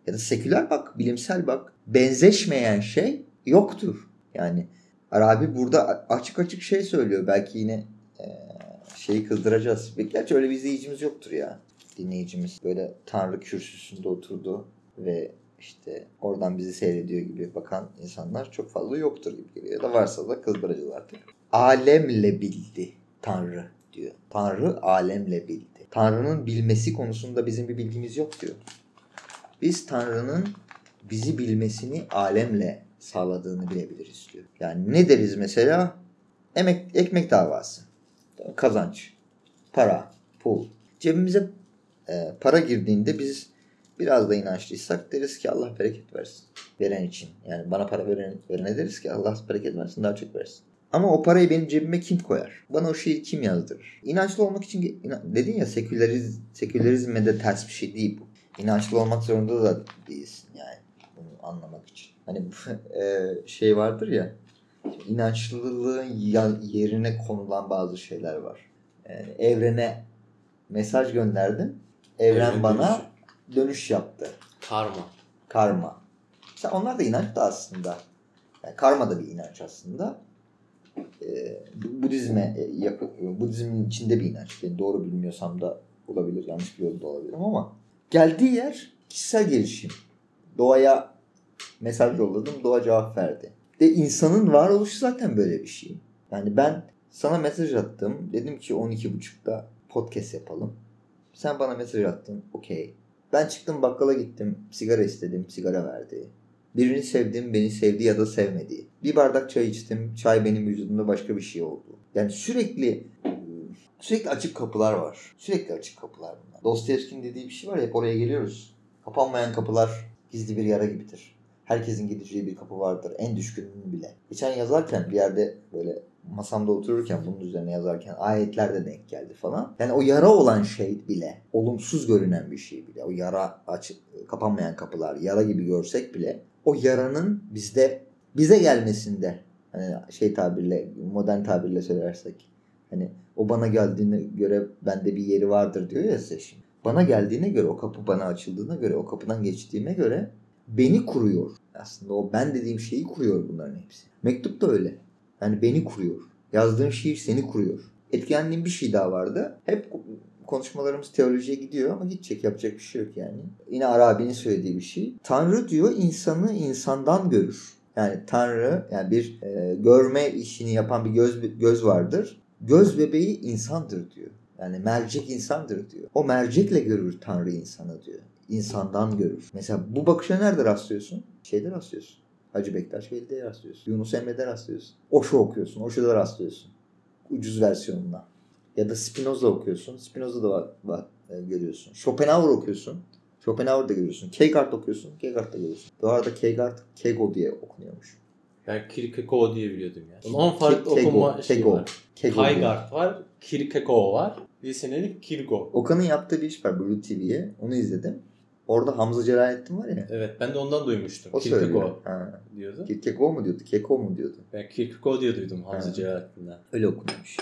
Ya da seküler bak, bilimsel bak. Benzeşmeyen şey yoktur. Yani Arabi burada açık açık şey söylüyor. Belki yine e, şeyi kızdıracağız. Gerçi öyle bir izleyicimiz yoktur ya. Dinleyicimiz böyle Tanrı kürsüsünde oturdu ve işte oradan bizi seyrediyor gibi bakan insanlar çok fazla yoktur gibi geliyor. Ya da varsa da kızdıracağız artık. Alemle bildi Tanrı diyor. Tanrı alemle bildi. Tanrı'nın bilmesi konusunda bizim bir bilgimiz yok diyor. Biz Tanrı'nın bizi bilmesini alemle sağladığını bilebiliriz diyor. Yani ne deriz mesela? Emek, ekmek davası. Kazanç. Para. Pul. Cebimize e, para girdiğinde biz biraz da inançlıysak deriz ki Allah bereket versin. Veren için. Yani bana para veren, verene deriz ki Allah bereket versin daha çok versin. Ama o parayı benim cebime kim koyar? Bana o şeyi kim yazdırır? İnançlı olmak için dedin ya seküleriz, sekülerizme de ters bir şey değil bu. İnançlı olmak zorunda da değilsin yani anlamak için. Hani e, şey vardır ya inançlılığın yerine konulan bazı şeyler var. Yani evrene mesaj gönderdim. Evren Evren bana dönüş. yaptı. Karma. Karma. İşte onlar da inanç da aslında. Yani karma da bir inanç aslında. Ee, Budizme yakın, Budizmin içinde bir inanç. Yani doğru bilmiyorsam da olabilir, yanlış biliyor da olabilirim ama geldiği yer kişisel gelişim. Doğaya mesaj yolladım, doğa cevap verdi. De insanın varoluşu zaten böyle bir şey. Yani ben sana mesaj attım. Dedim ki 12.30'da podcast yapalım. Sen bana mesaj attın. Okey. Ben çıktım bakkala gittim. Sigara istedim. Sigara verdi. Birini sevdim, beni sevdi ya da sevmedi. Bir bardak çay içtim. Çay benim vücudumda başka bir şey oldu. Yani sürekli sürekli açık kapılar var. Sürekli açık kapılar bunlar. Dostoyevski'nin dediği bir şey var ya hep oraya geliyoruz. Kapanmayan kapılar gizli bir yara gibidir. Herkesin gideceği bir kapı vardır. En düşkününün bile. Geçen yazarken bir yerde böyle masamda otururken bunun üzerine yazarken ayetler de denk geldi falan. Yani o yara olan şey bile, olumsuz görünen bir şey bile, o yara açık, kapanmayan kapılar, yara gibi görsek bile o yaranın bizde bize gelmesinde hani şey tabirle modern tabirle söylersek hani o bana geldiğine göre bende bir yeri vardır diyor ya size şimdi. Bana geldiğine göre o kapı bana açıldığına göre o kapıdan geçtiğime göre beni kuruyor. Aslında o ben dediğim şeyi kuruyor bunların hepsi. Mektup da öyle. Yani beni kuruyor. Yazdığın şiir seni kuruyor. Etkilendiğim bir şey daha vardı. Hep konuşmalarımız teolojiye gidiyor ama gidecek yapacak bir şey yok yani. Yine Arabi'nin söylediği bir şey. Tanrı diyor insanı insandan görür. Yani Tanrı yani bir e, görme işini yapan bir göz göz vardır. Göz bebeği insandır diyor. Yani mercek insandır diyor. O mercekle görür Tanrı insanı diyor. İnsandan görür. Mesela bu bakışa nerede rastlıyorsun? Şeyde rastlıyorsun. Hacı Bektaş Veli'de rastlıyorsun. Yunus Emre'de rastlıyorsun. Oşo okuyorsun. Oşo'da rastlıyorsun. Ucuz versiyonuna. Ya da Spinoza okuyorsun. Spinoza'da var, var, e, görüyorsun. Schopenhauer okuyorsun. Schopenhauer'da görüyorsun. Kierkegaard okuyorsun. Kierkegaard'da görüyorsun. Bu arada Kierkegaard Kego diye okunuyormuş. Ben Kierkegaard diye biliyordum ya. Onun farklı Ke- okuma şeyi var. Kierkegaard var. Kierkegaard var. Bir senelik Kirgo. Okan'ın yaptığı bir iş var Blue TV'ye. Onu izledim. Orada Hamza Celalettin var ya. Evet ben de ondan duymuştum. O Kierkegaard diyordu. Kierkegaard mu diyordu? Keko mu diyordu? Ben Kierkegaard diye duydum Hamza Celalettin'den. Öyle okunuyormuş.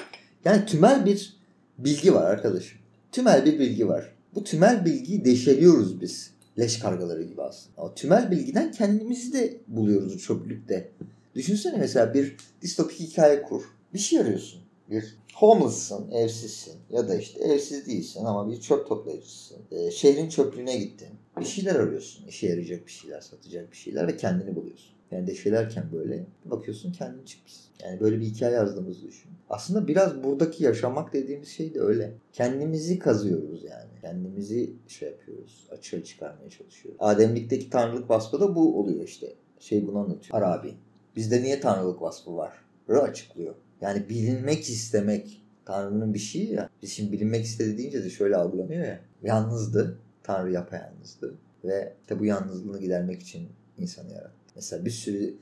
Yani tümel bir bilgi var arkadaşım. Tümel bir bilgi var. Bu tümel bilgiyi deşeliyoruz biz. Leş kargaları gibi aslında. O tümel bilgiden kendimizi de buluyoruz çöplükte. Düşünsene mesela bir distopik hikaye kur. Bir şey arıyorsun. Bir homeless'sın, evsizsin ya da işte evsiz değilsin ama bir çöp toplayıcısın. E, şehrin çöplüğüne gittin. Bir şeyler arıyorsun. İşe yarayacak bir şeyler, satacak bir şeyler ve kendini buluyorsun. Yani deşelerken böyle bakıyorsun kendin çıkmışsın. Yani böyle bir hikaye yazdığımızı düşün. Aslında biraz buradaki yaşamak dediğimiz şey de öyle. Kendimizi kazıyoruz yani. Kendimizi şey yapıyoruz. Açığa çıkarmaya çalışıyoruz. Ademlikteki tanrılık vasfı da bu oluyor işte. Şey bunu anlatıyor. Arabi. Bizde niye tanrılık vasfı var? Rı açıklıyor. Yani bilinmek istemek Tanrı'nın bir şeyi ya. Biz şimdi bilinmek istedi deyince de şöyle algılanıyor ya. Yalnızdı. Tanrı yapayalnızdı. ve işte bu yalnızlığını gidermek için insanı yarattı. Mesela bir sürü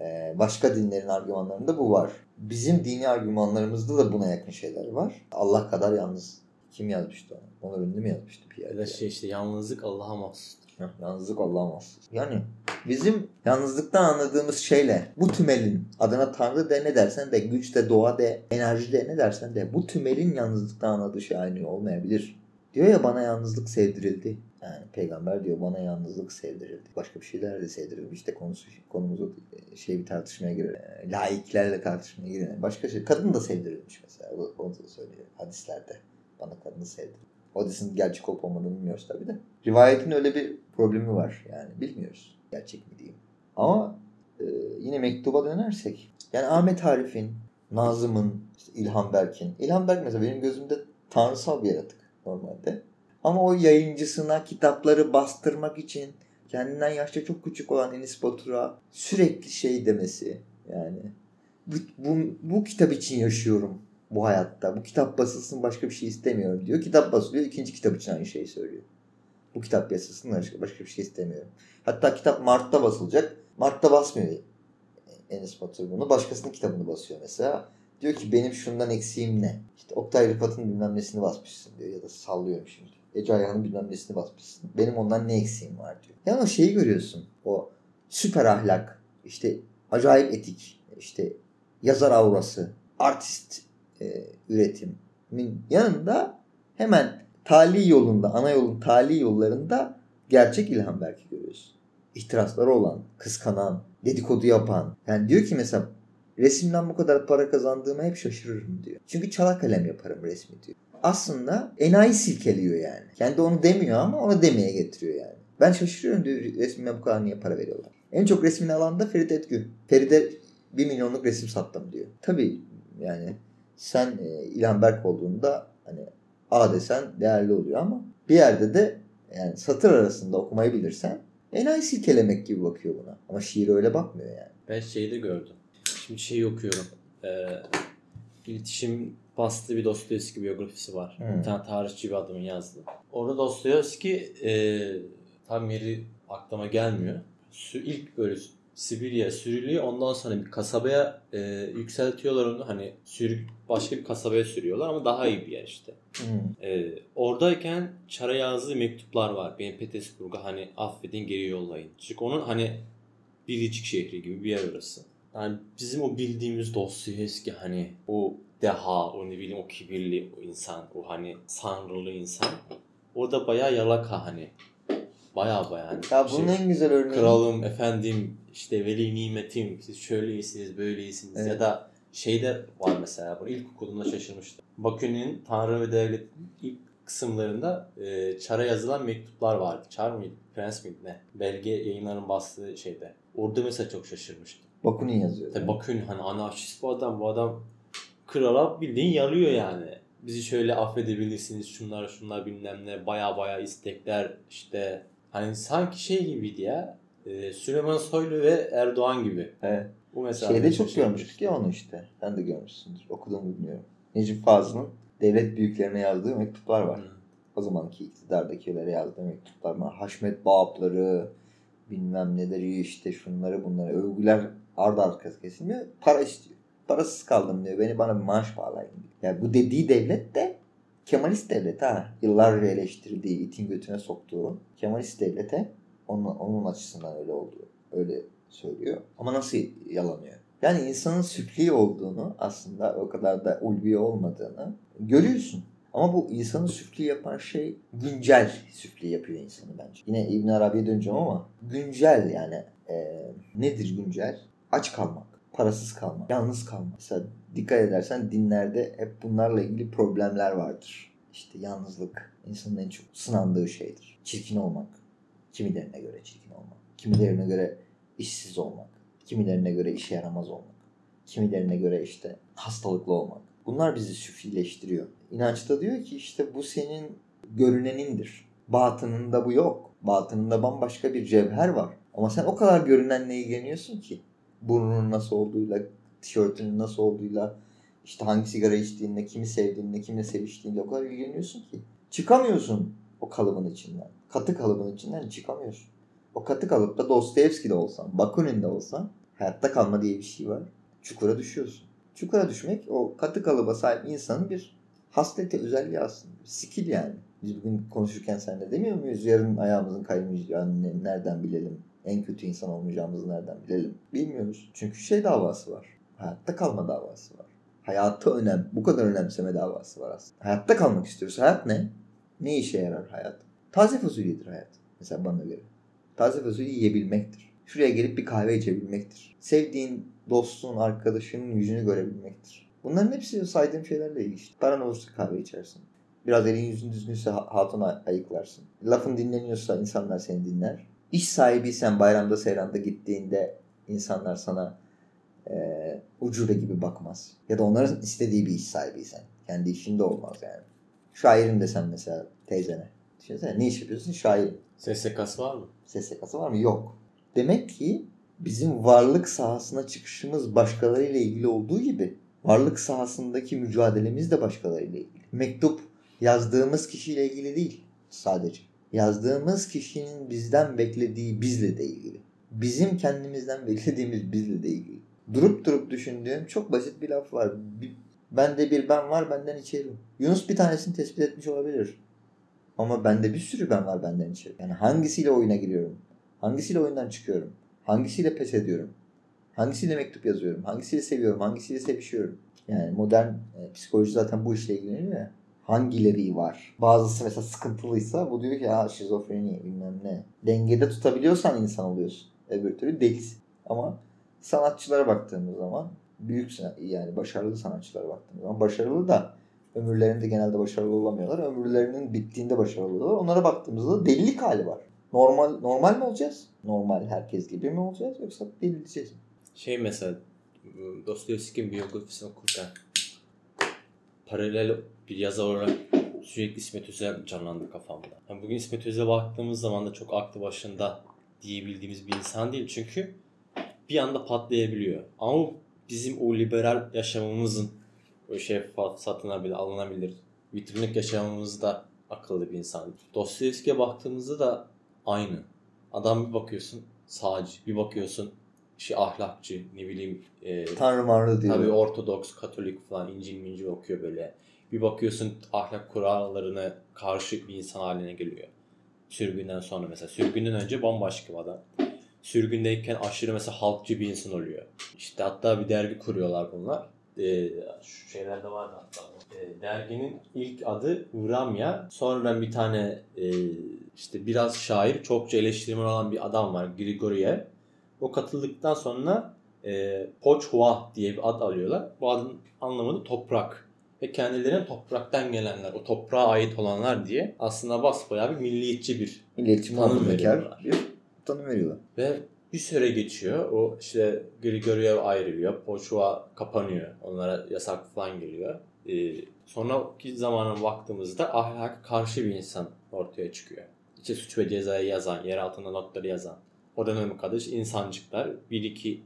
e, başka dinlerin argümanlarında bu var. Bizim dini argümanlarımızda da buna yakın şeyler var. Allah kadar yalnız. Kim yazmıştı onu? Onur Ünlü mü yazmıştı bir Ya yerde? da şey işte yalnızlık Allah'a mahsustur. Yalnızlık mahsus. Yani bizim yalnızlıktan anladığımız şeyle bu tümelin adına Tanrı de ne dersen de güç de doğa de enerji de ne dersen de bu tümelin yalnızlıktan anladığı şey aynı olmayabilir. Diyor ya bana yalnızlık sevdirildi. Yani peygamber diyor bana yalnızlık sevdirildi. Başka bir şeyler de sevdirilmiş de konusu konumuz o değil. şey bir tartışmaya girer. Laiklerle tartışmaya girer. Başka şey. Kadın da sevdirilmiş mesela. Onu da söylüyor hadislerde. Bana kadını sevdirildi. Hadisin gerçek olup olmadığını bilmiyoruz tabii de. Rivayetin öyle bir problemi var yani bilmiyoruz. Gerçek mi diyeyim. Ama e, yine mektuba dönersek. Yani Ahmet Arif'in, Nazım'ın, işte İlhan Berk'in. İlhan Berk mesela benim gözümde tanrısal bir yaratık normalde. Ama o yayıncısına kitapları bastırmak için kendinden yaşça çok küçük olan Enis Batur'a sürekli şey demesi yani bu, bu, bu kitap için yaşıyorum bu hayatta. Bu kitap basılsın başka bir şey istemiyorum diyor. Kitap basılıyor ikinci kitap için aynı şeyi söylüyor. Bu kitap basılsın başka, başka bir şey istemiyorum. Hatta kitap Mart'ta basılacak. Mart'ta basmıyor Enis Batur bunu. Başkasının kitabını basıyor mesela. Diyor ki benim şundan eksiğim ne? İşte Oktay Rıfat'ın bilmem nesini basmışsın diyor. Ya da sallıyorum şimdi. Ece Ayhan'ın bilmem nesini basmışsın. Benim ondan ne eksiğim var diyor. Yani o şeyi görüyorsun. O süper ahlak, işte acayip etik, işte yazar aurası, artist e, üretimin yanında hemen tali yolunda, ana yolun tali yollarında gerçek İlhan Berk'i görüyorsun. İhtirasları olan, kıskanan, dedikodu yapan. Yani diyor ki mesela resimden bu kadar para kazandığıma hep şaşırırım diyor. Çünkü çala kalem yaparım resmi diyor. Aslında enayi silkeliyor yani. Kendi onu demiyor ama onu demeye getiriyor yani. Ben şaşırıyorum diyor resmime bu kadar niye para veriyorlar. En çok resmini alan da Ferit Etgün. Feride 1 milyonluk resim sattım diyor. Tabii yani sen e, İlhan Berk olduğunda hani A desen değerli oluyor ama bir yerde de yani satır arasında okumayı bilirsen enayi silkelemek gibi bakıyor buna. Ama şiir öyle bakmıyor yani. Ben şeyi de gördüm. Şimdi şeyi okuyorum. Ee, iletişim bastığı bir Dostoyevski biyografisi var. Hmm. Bir tane tarihçi bir adamın yazdığı. Orada Dostoyevski e, tam yeri aklıma gelmiyor. Sü, ilk böyle Sibirya'ya sürülüyor. Ondan sonra bir kasabaya e, yükseltiyorlar onu. Hani sürü, başka bir kasabaya sürüyorlar ama daha iyi bir yer işte. Hmm. E, oradayken Çar'a yazdığı mektuplar var. Benim Petersburg'a hani affedin geri yollayın. Çünkü onun hani biricik şehri gibi bir yer orası. Yani bizim o bildiğimiz Dostoyevski hani o deha, o ne bileyim o kibirli o insan, o hani sanrılı insan. Orada bayağı yalaka hani. Bayağı bayağı. Hani Ya şey, bunun en güzel örneği kralım, efendim, işte veli nimetim, siz şöyle iyisiniz, böyle iyisiniz. Evet. Ya da şeyde var mesela, bunu ilk okulumda şaşırmıştım. Bakü'nün Tanrı ve Devlet'in ilk kısımlarında e, Çar'a yazılan mektuplar vardı. Çar mıydı? Prens miydi ne? Belge yayınların bastığı şeyde. Orada mesela çok şaşırmıştım. Bakunin yazıyor. Tabii Bakü'nün hani anarşist bu adam. Bu adam krala bildiğin yarıyor yani. Bizi şöyle affedebilirsiniz şunlar şunlar bilmem ne baya baya istekler işte hani sanki şey gibiydi ya e, Süleyman Soylu ve Erdoğan gibi. Evet. Bu mesela Şeyde çok şaşırtmıştı. görmüştük ya onu işte. Sen de görmüşsündür. Okuduğumu bilmiyorum. Necip Fazıl'ın devlet büyüklerine yazdığı mektuplar var. Hı. O zamanki iktidardakilere yazdığı mektuplar var. Haşmet Bağapları, bilmem neleri işte şunları bunları övgüler ardı arkası kesilmiyor. Para istiyor. Parasız kaldım diyor. Beni bana bir maaş bağlayın diyor. Yani bu dediği devlet de Kemalist devlet ha. Yıllarca eleştirdiği, itin götüne soktuğu Kemalist devlete onun, onun açısından öyle olduğu. Öyle söylüyor. Ama nasıl yalanıyor? Yani insanın süfli olduğunu aslında o kadar da ulvi olmadığını görüyorsun. Ama bu insanı süfli yapan şey güncel süfli yapıyor insanı bence. Yine İbn Arabi'ye döneceğim ama güncel yani e, nedir güncel? Aç kalmak, parasız kalmak, yalnız kalmak. Mesela dikkat edersen dinlerde hep bunlarla ilgili problemler vardır. İşte yalnızlık insanın en çok sınandığı şeydir. Çirkin olmak, kimilerine göre çirkin olmak, kimilerine göre işsiz olmak, kimilerine göre işe yaramaz olmak, kimilerine göre işte hastalıklı olmak. Bunlar bizi süflileştiriyor. İnançta diyor ki işte bu senin görünenindir. Batınında bu yok. Batınında bambaşka bir cevher var. Ama sen o kadar görünenle ilgileniyorsun ki. Burnunun nasıl olduğuyla, tişörtünün nasıl olduğuyla, işte hangi sigara içtiğinle, kimi sevdiğinle, kimle seviştiğinle o kadar ilgileniyorsun ki. Çıkamıyorsun O kalıbın içinden. Katı kalıbın içinden çıkamıyorsun. O katı kalıpta Dostoyevski'de olsan, Bakunin'de olsan hayatta kalma diye bir şey var. Çukura düşüyorsun. Çukura düşmek o katı kalıba sahip insanın bir hasleti, özelliği aslında. Skill yani. Biz bugün konuşurken seninle demiyor muyuz? Yarın ayağımızın kaymayacağını ne- nereden bilelim? En kötü insan olmayacağımızı nereden bilelim? Bilmiyoruz. Çünkü şey davası var. Hayatta kalma davası var. Hayatı önem, bu kadar önemseme davası var aslında. Hayatta kalmak istiyoruz. Hayat ne? Ne işe yarar hayat? Taze fasulyedir hayat. Mesela bana göre. Taze fasulye yiyebilmektir. Şuraya gelip bir kahve içebilmektir. Sevdiğin dostun, arkadaşının yüzünü görebilmektir. Bunların hepsi saydığım şeylerle ilgili. işte. Paran olursa kahve içersin. Biraz elin yüzün düzgünse ha- hatun ay- ayıklarsın. Lafın dinleniyorsa insanlar seni dinler. İş sahibiysen bayramda seyranda gittiğinde insanlar sana eee ucube gibi bakmaz. Ya da onların istediği bir iş sahibiysen. Kendi işinde olmaz yani. Şairim desen mesela teyzene. Düşünsene ne iş yapıyorsun? Şairim. SSK'sı var mı? SSK'sı var mı? Yok. Demek ki bizim varlık sahasına çıkışımız başkalarıyla ilgili olduğu gibi varlık sahasındaki mücadelemiz de başkalarıyla ilgili. Mektup yazdığımız kişiyle ilgili değil sadece. Yazdığımız kişinin bizden beklediği bizle de ilgili. Bizim kendimizden beklediğimiz bizle de ilgili. Durup durup düşündüğüm çok basit bir laf var. Bir, bende bir ben var benden içerim. Yunus bir tanesini tespit etmiş olabilir. Ama bende bir sürü ben var benden içeri. Yani hangisiyle oyuna giriyorum? Hangisiyle oyundan çıkıyorum? Hangisiyle pes ediyorum? Hangisiyle mektup yazıyorum? Hangisiyle seviyorum? Hangisiyle sevişiyorum? Yani modern e, psikoloji zaten bu işle ilgileniyor ya. Hangileri var? Bazısı mesela sıkıntılıysa bu diyor ki ya şizofreni bilmem ne. Dengede tutabiliyorsan insan oluyorsun. Öbür türlü değilsin. Ama sanatçılara baktığımız zaman büyük yani başarılı sanatçılara baktığımız zaman başarılı da ömürlerinde genelde başarılı olamıyorlar. Ömürlerinin bittiğinde başarılı oluyorlar. Onlara baktığımızda delilik hali var. Normal normal mi olacağız? Normal herkes gibi mi olacağız yoksa delireceğiz mi? Şey mesela Dostoyevski'nin biyografisini okurken paralel bir yazar olarak sürekli İsmet Özel canlandı kafamda. Yani bugün İsmet Özel'e baktığımız zaman da çok aklı başında diyebildiğimiz bir insan değil. Çünkü bir anda patlayabiliyor. Ama bizim o liberal yaşamımızın o şeffaf, satılabilir, alınabilir, vitrinlik yaşamımızda akıllı bir insan. Dostoyevski'ye baktığımızda da aynı. Adam bir bakıyorsun sağcı, bir bakıyorsun şey ahlakçı, ne bileyim e, Tanrı marlı diyor. tabii Ortodoks, Katolik falan İncil mincil okuyor böyle. Bir bakıyorsun ahlak kurallarına karşı bir insan haline geliyor. Sürgünden sonra mesela. Sürgünden önce bambaşka bir adam. Sürgündeyken aşırı mesela halkçı bir insan oluyor. İşte hatta bir dergi kuruyorlar bunlar. Ee, şu şeylerde vardı hatta. Ee, derginin ilk adı Uramya. Sonradan bir tane e, işte biraz şair, çokça eleştirmen olan bir adam var. Grigoriev. O katıldıktan sonra e, Poçhua diye bir ad alıyorlar. Bu adın anlamı da toprak. Ve kendilerine topraktan gelenler, o toprağa ait olanlar diye aslında basbayağı bir milliyetçi bir Milliyetçi Tanım veriyorlar. bir tanım veriyorlar. ve bir süre geçiyor. O işte Grigoriev ayrılıyor. Poçhua kapanıyor. Onlara yasak falan geliyor. Ee, sonraki zamana baktığımızda ahlaka karşı bir insan ortaya çıkıyor. İşte suç ve cezayı yazan, yer altında notları yazan. O döneme kadar işte insancıklar bir iki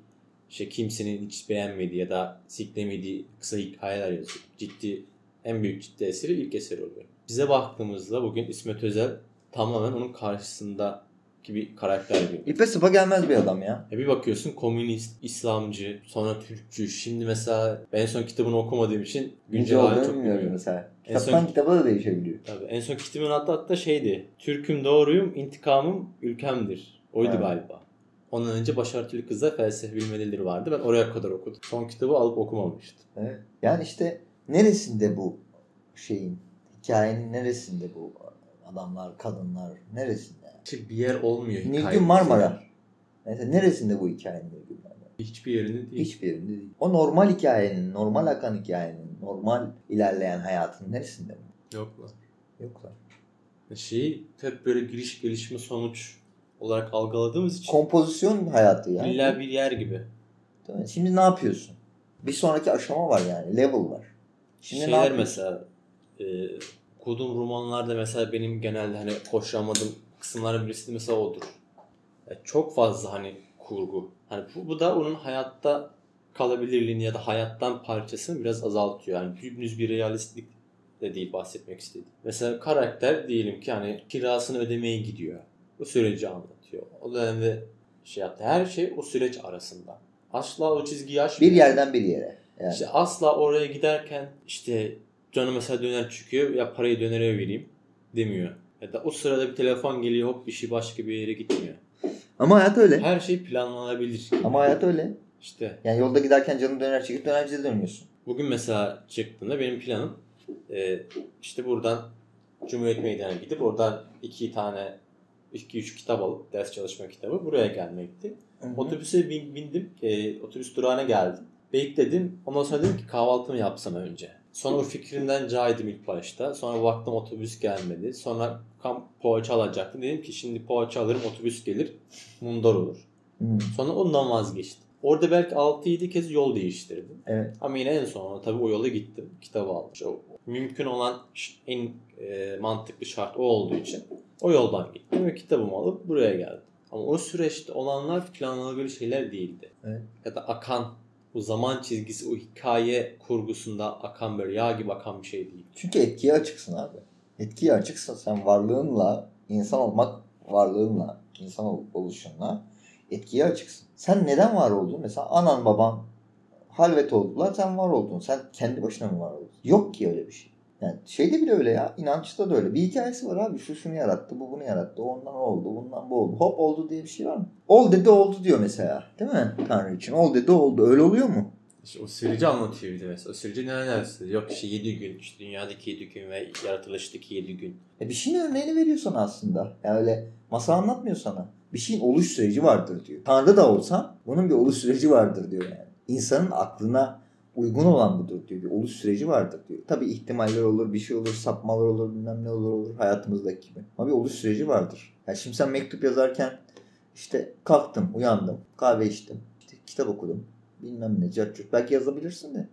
işte kimsenin hiç beğenmediği ya da siklemediği kısa hikayeler yazıyor. Ciddi, en büyük ciddi eseri ilk eseri oluyor. Bize baktığımızda bugün İsmet Özel tamamen onun karşısında bir karakter gibi. İpe sıpa gelmez bir adam ya. Ya bir bakıyorsun komünist, İslamcı, sonra Türkçü. Şimdi mesela ben en son kitabını okumadığım için Güncel halini çok bilmiyorum mesela. En son- Kitaptan kitaba da değişebiliyor. Tabii. En son kitabın hatta hatta şeydi. Türk'üm doğruyum, intikamım ülkemdir. Oydu Evet. galiba. Ondan önce Başarılı Kızlar Felsefe Bilmelileri vardı. Ben oraya kadar okudum. Son kitabı alıp okumamıştım. Evet. Yani işte neresinde bu şeyin, hikayenin neresinde bu adamlar, kadınlar, neresinde? İşte bir yer olmuyor. Nilgün Marmara. Mesela neresinde bu hikayenin Nilgün Marmara? Hiçbir yerinde değil. Hiçbir yerinde değil. O normal hikayenin, normal akan hikayenin, normal ilerleyen hayatın neresinde mi? Yok lan. Yok lan. Şeyi hep böyle giriş gelişme sonuç olarak algıladığımız için Kompozisyon hayatı yani. illa bir yer gibi. Değil mi? Şimdi ne yapıyorsun? Bir sonraki aşama var yani. Level var. Şimdi ne Şeyler yapıyorsun? mesela e, okuduğum romanlarda mesela benim genelde hani hoşlanmadığım kısımların birisi de mesela odur. Ya çok fazla hani kurgu. Hani bu, bu da onun hayatta kalabilirliğini ya da hayattan parçasını biraz azaltıyor. Yani dümdüz bir realistlik de değil bahsetmek istediğim. Mesela karakter diyelim ki hani kirasını ödemeye gidiyor. Bu süreci anlatıyor. O dönemde şey yaptı. Her şey o süreç arasında. Asla o çizgiyi aşmıyor. Bir yerden bir yere. Yani. İşte asla oraya giderken işte canı mesela döner çıkıyor ya parayı dönere vereyim demiyor. Ya da o sırada bir telefon geliyor hop bir şey başka bir yere gitmiyor. Ama hayat öyle. Her şey planlanabilir. Ama hayat öyle. İşte Yani yolda giderken canın döner çekip dönerciye dönüyorsun. bugün mesela çıktığında benim planım e, işte buradan Cumhuriyet Meydanı'na gidip oradan iki tane iki üç kitap alıp ders çalışma kitabı buraya gelmekti. Otobüse bin- bindim. E, otobüs durağına geldim. Bekledim. Ondan sonra dedim ki kahvaltımı yapsam önce. Sonra o fikrimden caydım ilk başta. Sonra baktım otobüs gelmedi. Sonra kam poğaça alacaktım. Dedim ki şimdi poğaça alırım otobüs gelir. Mundar olur. Hı. Sonra ondan vazgeçtim. Orada belki 6-7 kez yol değiştirdim. Evet. Ama yine en sonunda tabii o yola gittim. Kitabı aldım. İşte o mümkün olan en e, mantıklı şart o olduğu için o yoldan gittim ve kitabımı alıp buraya geldim. Ama o süreçte olanlar planlanabilir şeyler değildi. Evet. Ya da akan bu zaman çizgisi, o hikaye kurgusunda akan böyle yağ gibi akan bir şey değil. Çünkü etkiye açıksın abi. Etkiye açıksın. Sen varlığınla, insan olmak varlığınla, insan ol- oluşunla etkiye açıksın. Sen neden var oldun? Mesela anan baban halvet oldular. Sen var oldun. Sen kendi başına mı var oldun? Yok ki öyle bir şey. Yani şeyde bile öyle ya. inançta da öyle. Bir hikayesi var abi. Şu şunu yarattı. Bu bunu yarattı. Ondan oldu. Bundan bu oldu. Hop oldu diye bir şey var mı? Ol dedi oldu diyor mesela. Değil mi? Tanrı için. Ol dedi oldu. Öyle oluyor mu? İşte o süreci anlatıyor bir mesela. O süreci neler neler Yok işte 7 gün, işte dünyadaki 7 gün ve yaratılıştaki 7 gün. E bir şeyin örneğini veriyor sana aslında. Yani öyle masal anlatmıyor sana. Bir şeyin oluş süreci vardır diyor. Tanrı da olsan bunun bir oluş süreci vardır diyor yani. İnsanın aklına uygun olan budur diyor. Bir oluş süreci vardır diyor. Tabii ihtimaller olur, bir şey olur, sapmalar olur, bilmem ne olur olur hayatımızdaki gibi. Ama bir oluş süreci vardır. Yani şimdi sen mektup yazarken işte kalktım, uyandım, kahve içtim, işte kitap okudum, bilmem ne, cart curt. Belki yazabilirsin de.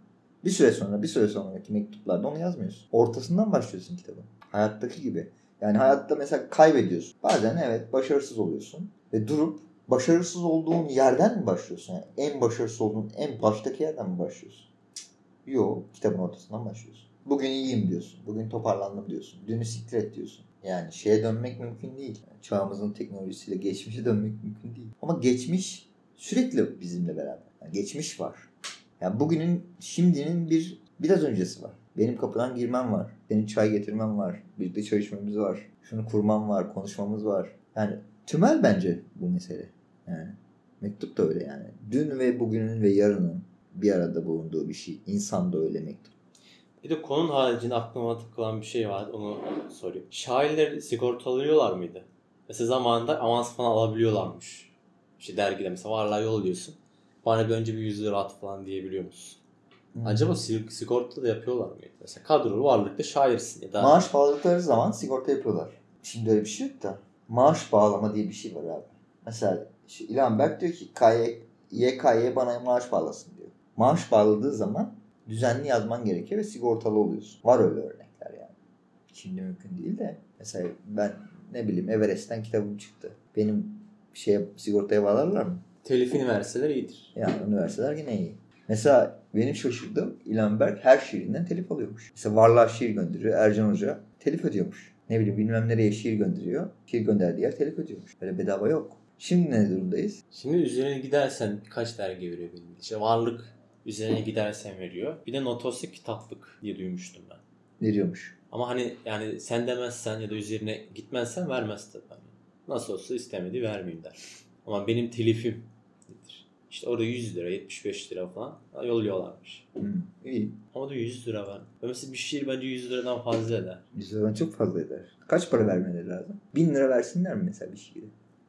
Bir süre sonra, bir süre sonraki mektuplarda onu yazmıyorsun. Ortasından başlıyorsun kitabın. Hayattaki gibi. Yani hayatta mesela kaybediyorsun. Bazen evet başarısız oluyorsun. Ve durup başarısız olduğun yerden mi başlıyorsun? Yani en başarısız olduğun en baştaki yerden mi başlıyorsun? Yok. Kitabın ortasından başlıyorsun. Bugün iyiyim diyorsun. Bugün toparlandım diyorsun. Dünü siktir et diyorsun. Yani şeye dönmek mümkün değil. Çağımızın teknolojisiyle geçmişe dönmek mümkün değil. Ama geçmiş sürekli bizimle beraber. Geçmiş var. Yani bugünün, şimdinin bir biraz öncesi var. Benim kapıdan girmem var. Senin çay getirmem var. Birlikte çay içmemiz var. Şunu kurmam var. Konuşmamız var. Yani tümel bence bu mesele. Yani mektup da öyle yani. Dün ve bugünün ve yarının bir arada bulunduğu bir şey. İnsan da öyle mektup. Bir de konunun haricinde aklıma takılan bir şey var. Onu sorayım. Şairler sigortalıyorlar mıydı? Mesela zamanında avans falan alabiliyorlarmış. İşte dergide mesela varlığa yolluyorsun. Bana bir önce bir 100 lira at falan diyebiliyor musun? Acaba sig- sigorta da yapıyorlar mıydı? Mesela kadrolu varlıkta şairsin ya da Maaş bağladıkları zaman sigorta yapıyorlar. Şimdi öyle bir şey yok da. Maaş bağlama diye bir şey var abi. Mesela şu İlhan Berk diyor ki KY, YKY bana maaş bağlasın diyor. Maaş bağladığı zaman düzenli yazman gerekiyor ve sigortalı oluyorsun. Var öyle örnekler yani. Şimdi mümkün değil de. Mesela ben ne bileyim Everest'ten kitabım çıktı. Benim şeye sigortaya bağlarlar mı? Telifini verseler iyidir. Yani üniversiteler yine iyi. Mesela benim şaşırdığım İlhan Berk her şiirinden telif alıyormuş. Mesela Varlar şiir gönderiyor. Ercan Hoca telif ödüyormuş. Ne bileyim bilmem nereye şiir gönderiyor. Şiir gönderdiği yer telif ödüyormuş. Böyle bedava yok. Şimdi ne durumdayız? Şimdi üzerine gidersen kaç dergi veriyor benim? İşte varlık üzerine gidersen veriyor. Bir de notoslu kitaplık diye duymuştum ben. Veriyormuş. Ama hani yani sen demezsen ya da üzerine gitmezsen vermez tabii. Hani Nasıl olsa istemedi vermeyeyim der. Ama benim telifim nedir? İşte orada 100 lira, 75 lira falan yolluyorlarmış. Hı, iyi. Ama da 100 lira. Ve Mesela bir şiir bence 100 liradan fazla eder. 100 liradan çok fazla eder. Kaç para vermeleri lazım? 1000 lira versinler mi mesela bir şiire?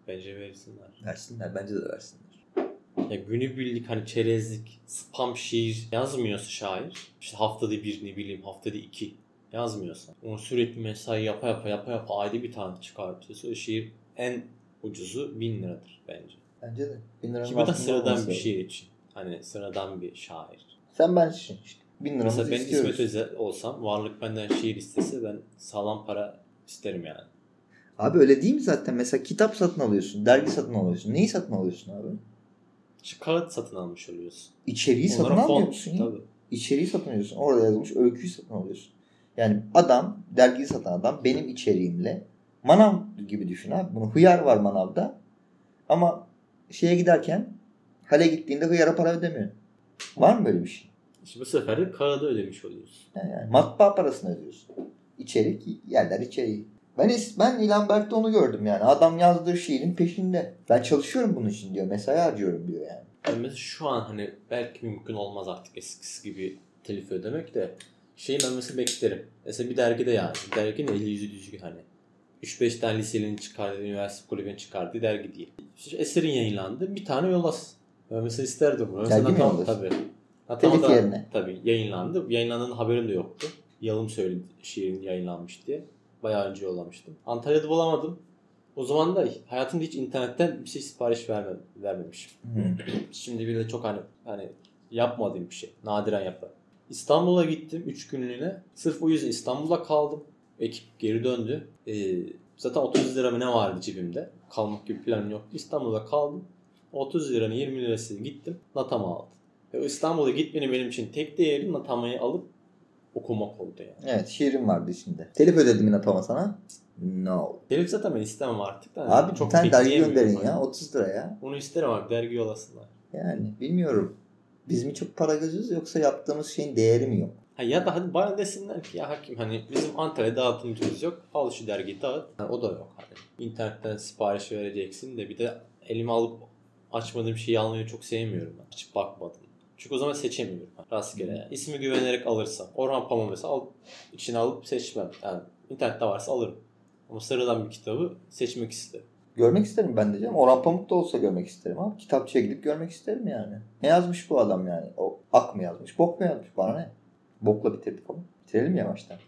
Bence versinler. Versinler. Bence de versinler. Ya günübirlik hani çerezlik, spam şiir yazmıyorsa şair. işte haftada bir ne bileyim haftada iki yazmıyorsa. Onu sürekli mesai yapa yapa yapa yapa ayda bir tane çıkartıyorsa o şiir en ucuzu 1000 liradır bence. Bence de. 1000 liranın Ki bu da altında sıradan olması bir şiir için. Hani sıradan bir şair. Sen ben için işte. 1000 liramızı Mesela ben istiyoruz. İsmet Özel olsam varlık benden şiir istese ben sağlam para isterim yani. Abi öyle değil mi zaten? Mesela kitap satın alıyorsun. Dergi satın alıyorsun. Neyi satın alıyorsun abi? İşte kağıt satın almış oluyorsun. İçeriği satın Onlara almıyor font, musun ya? Tabii. İçeriği satın alıyorsun. Orada yazılmış öyküyü satın alıyorsun. Yani adam, dergiyi satan adam benim içeriğimle manav gibi düşün abi. Bunu hıyar var manavda. Ama şeye giderken hale gittiğinde hıyara para ödemiyor. Var mı böyle bir şey? İşte bu sefer de kağıda ödemiş oluyorsun. Yani, matbaa parasını ödüyorsun. İçerik yerler içeriği. Ben ben İlhan Berk'te onu gördüm yani. Adam yazdığı şiirin peşinde. Ben çalışıyorum bunun için diyor. Mesai harcıyorum diyor yani. Yani mesela şu an hani belki mümkün olmaz artık eskisi gibi telif ödemek de şeyi ben mesela beklerim. Mesela bir dergide yani. Bir derginin eli yüzü düzgün hani. 3-5 tane lisenin çıkardığı, üniversite kulübünün çıkardığı dergi değil. İşte eserin yayınlandı. Bir tane. Ben mesela isterdim bunu. Dergi mi yollasın? Tabii. Telif yerine. Tabii yayınlandı. Yayınlandığının haberim de yoktu. Yalım söyledi şiirin yayınlanmış diye. Bayağı önce yollamıştım. Antalya'da bulamadım. O zaman da hayatımda hiç internetten bir şey sipariş verme, vermemişim. Şimdi bir de çok hani hani yapmadığım bir şey. Nadiren yaparım. İstanbul'a gittim 3 günlüğüne. Sırf o yüzden İstanbul'da kaldım. Ekip geri döndü. Ee, zaten 30 lira mı ne vardı cebimde. Kalmak gibi planım yoktu. İstanbul'da kaldım. 30 liranın 20 lirasını gittim. Natam'a aldım. Ve İstanbul'a gitmenin benim için tek değeri Natama'yı alıp okumak oldu yani. Evet şiirim vardı içinde. Telif ödedim yine Toma sana. No. Telif zaten ben istemem artık. da. Abi bir tane dergi gönderin ya 30 lira ya. Onu isterim abi dergi yollasınlar. Yani bilmiyorum. Biz mi çok para gözüz yoksa yaptığımız şeyin değeri mi yok? Ha ya da hadi bana desinler ki ya hakim hani bizim Antalya dağıtımcımız yok. Al şu dergiyi dağıt. Ha, o da yok hani. İnternetten sipariş vereceksin de bir de elime alıp açmadığım şeyi almayı çok sevmiyorum ben. Açıp bakmadım. Çünkü o zaman seçemiyorum. Rastgele yani. İsmi güvenerek alırsam. Orhan Pamuk mesela al, içine alıp seçmem. Yani internette varsa alırım. Ama sıradan bir kitabı seçmek isterim. Görmek isterim ben de canım. Orhan Pamuk da olsa görmek isterim abi. Kitapçıya gidip görmek isterim yani. Ne yazmış bu adam yani? O ak mı yazmış? Bok mu yazmış? Bana ne? Bokla bitirdik ama. Bitirelim yavaştan.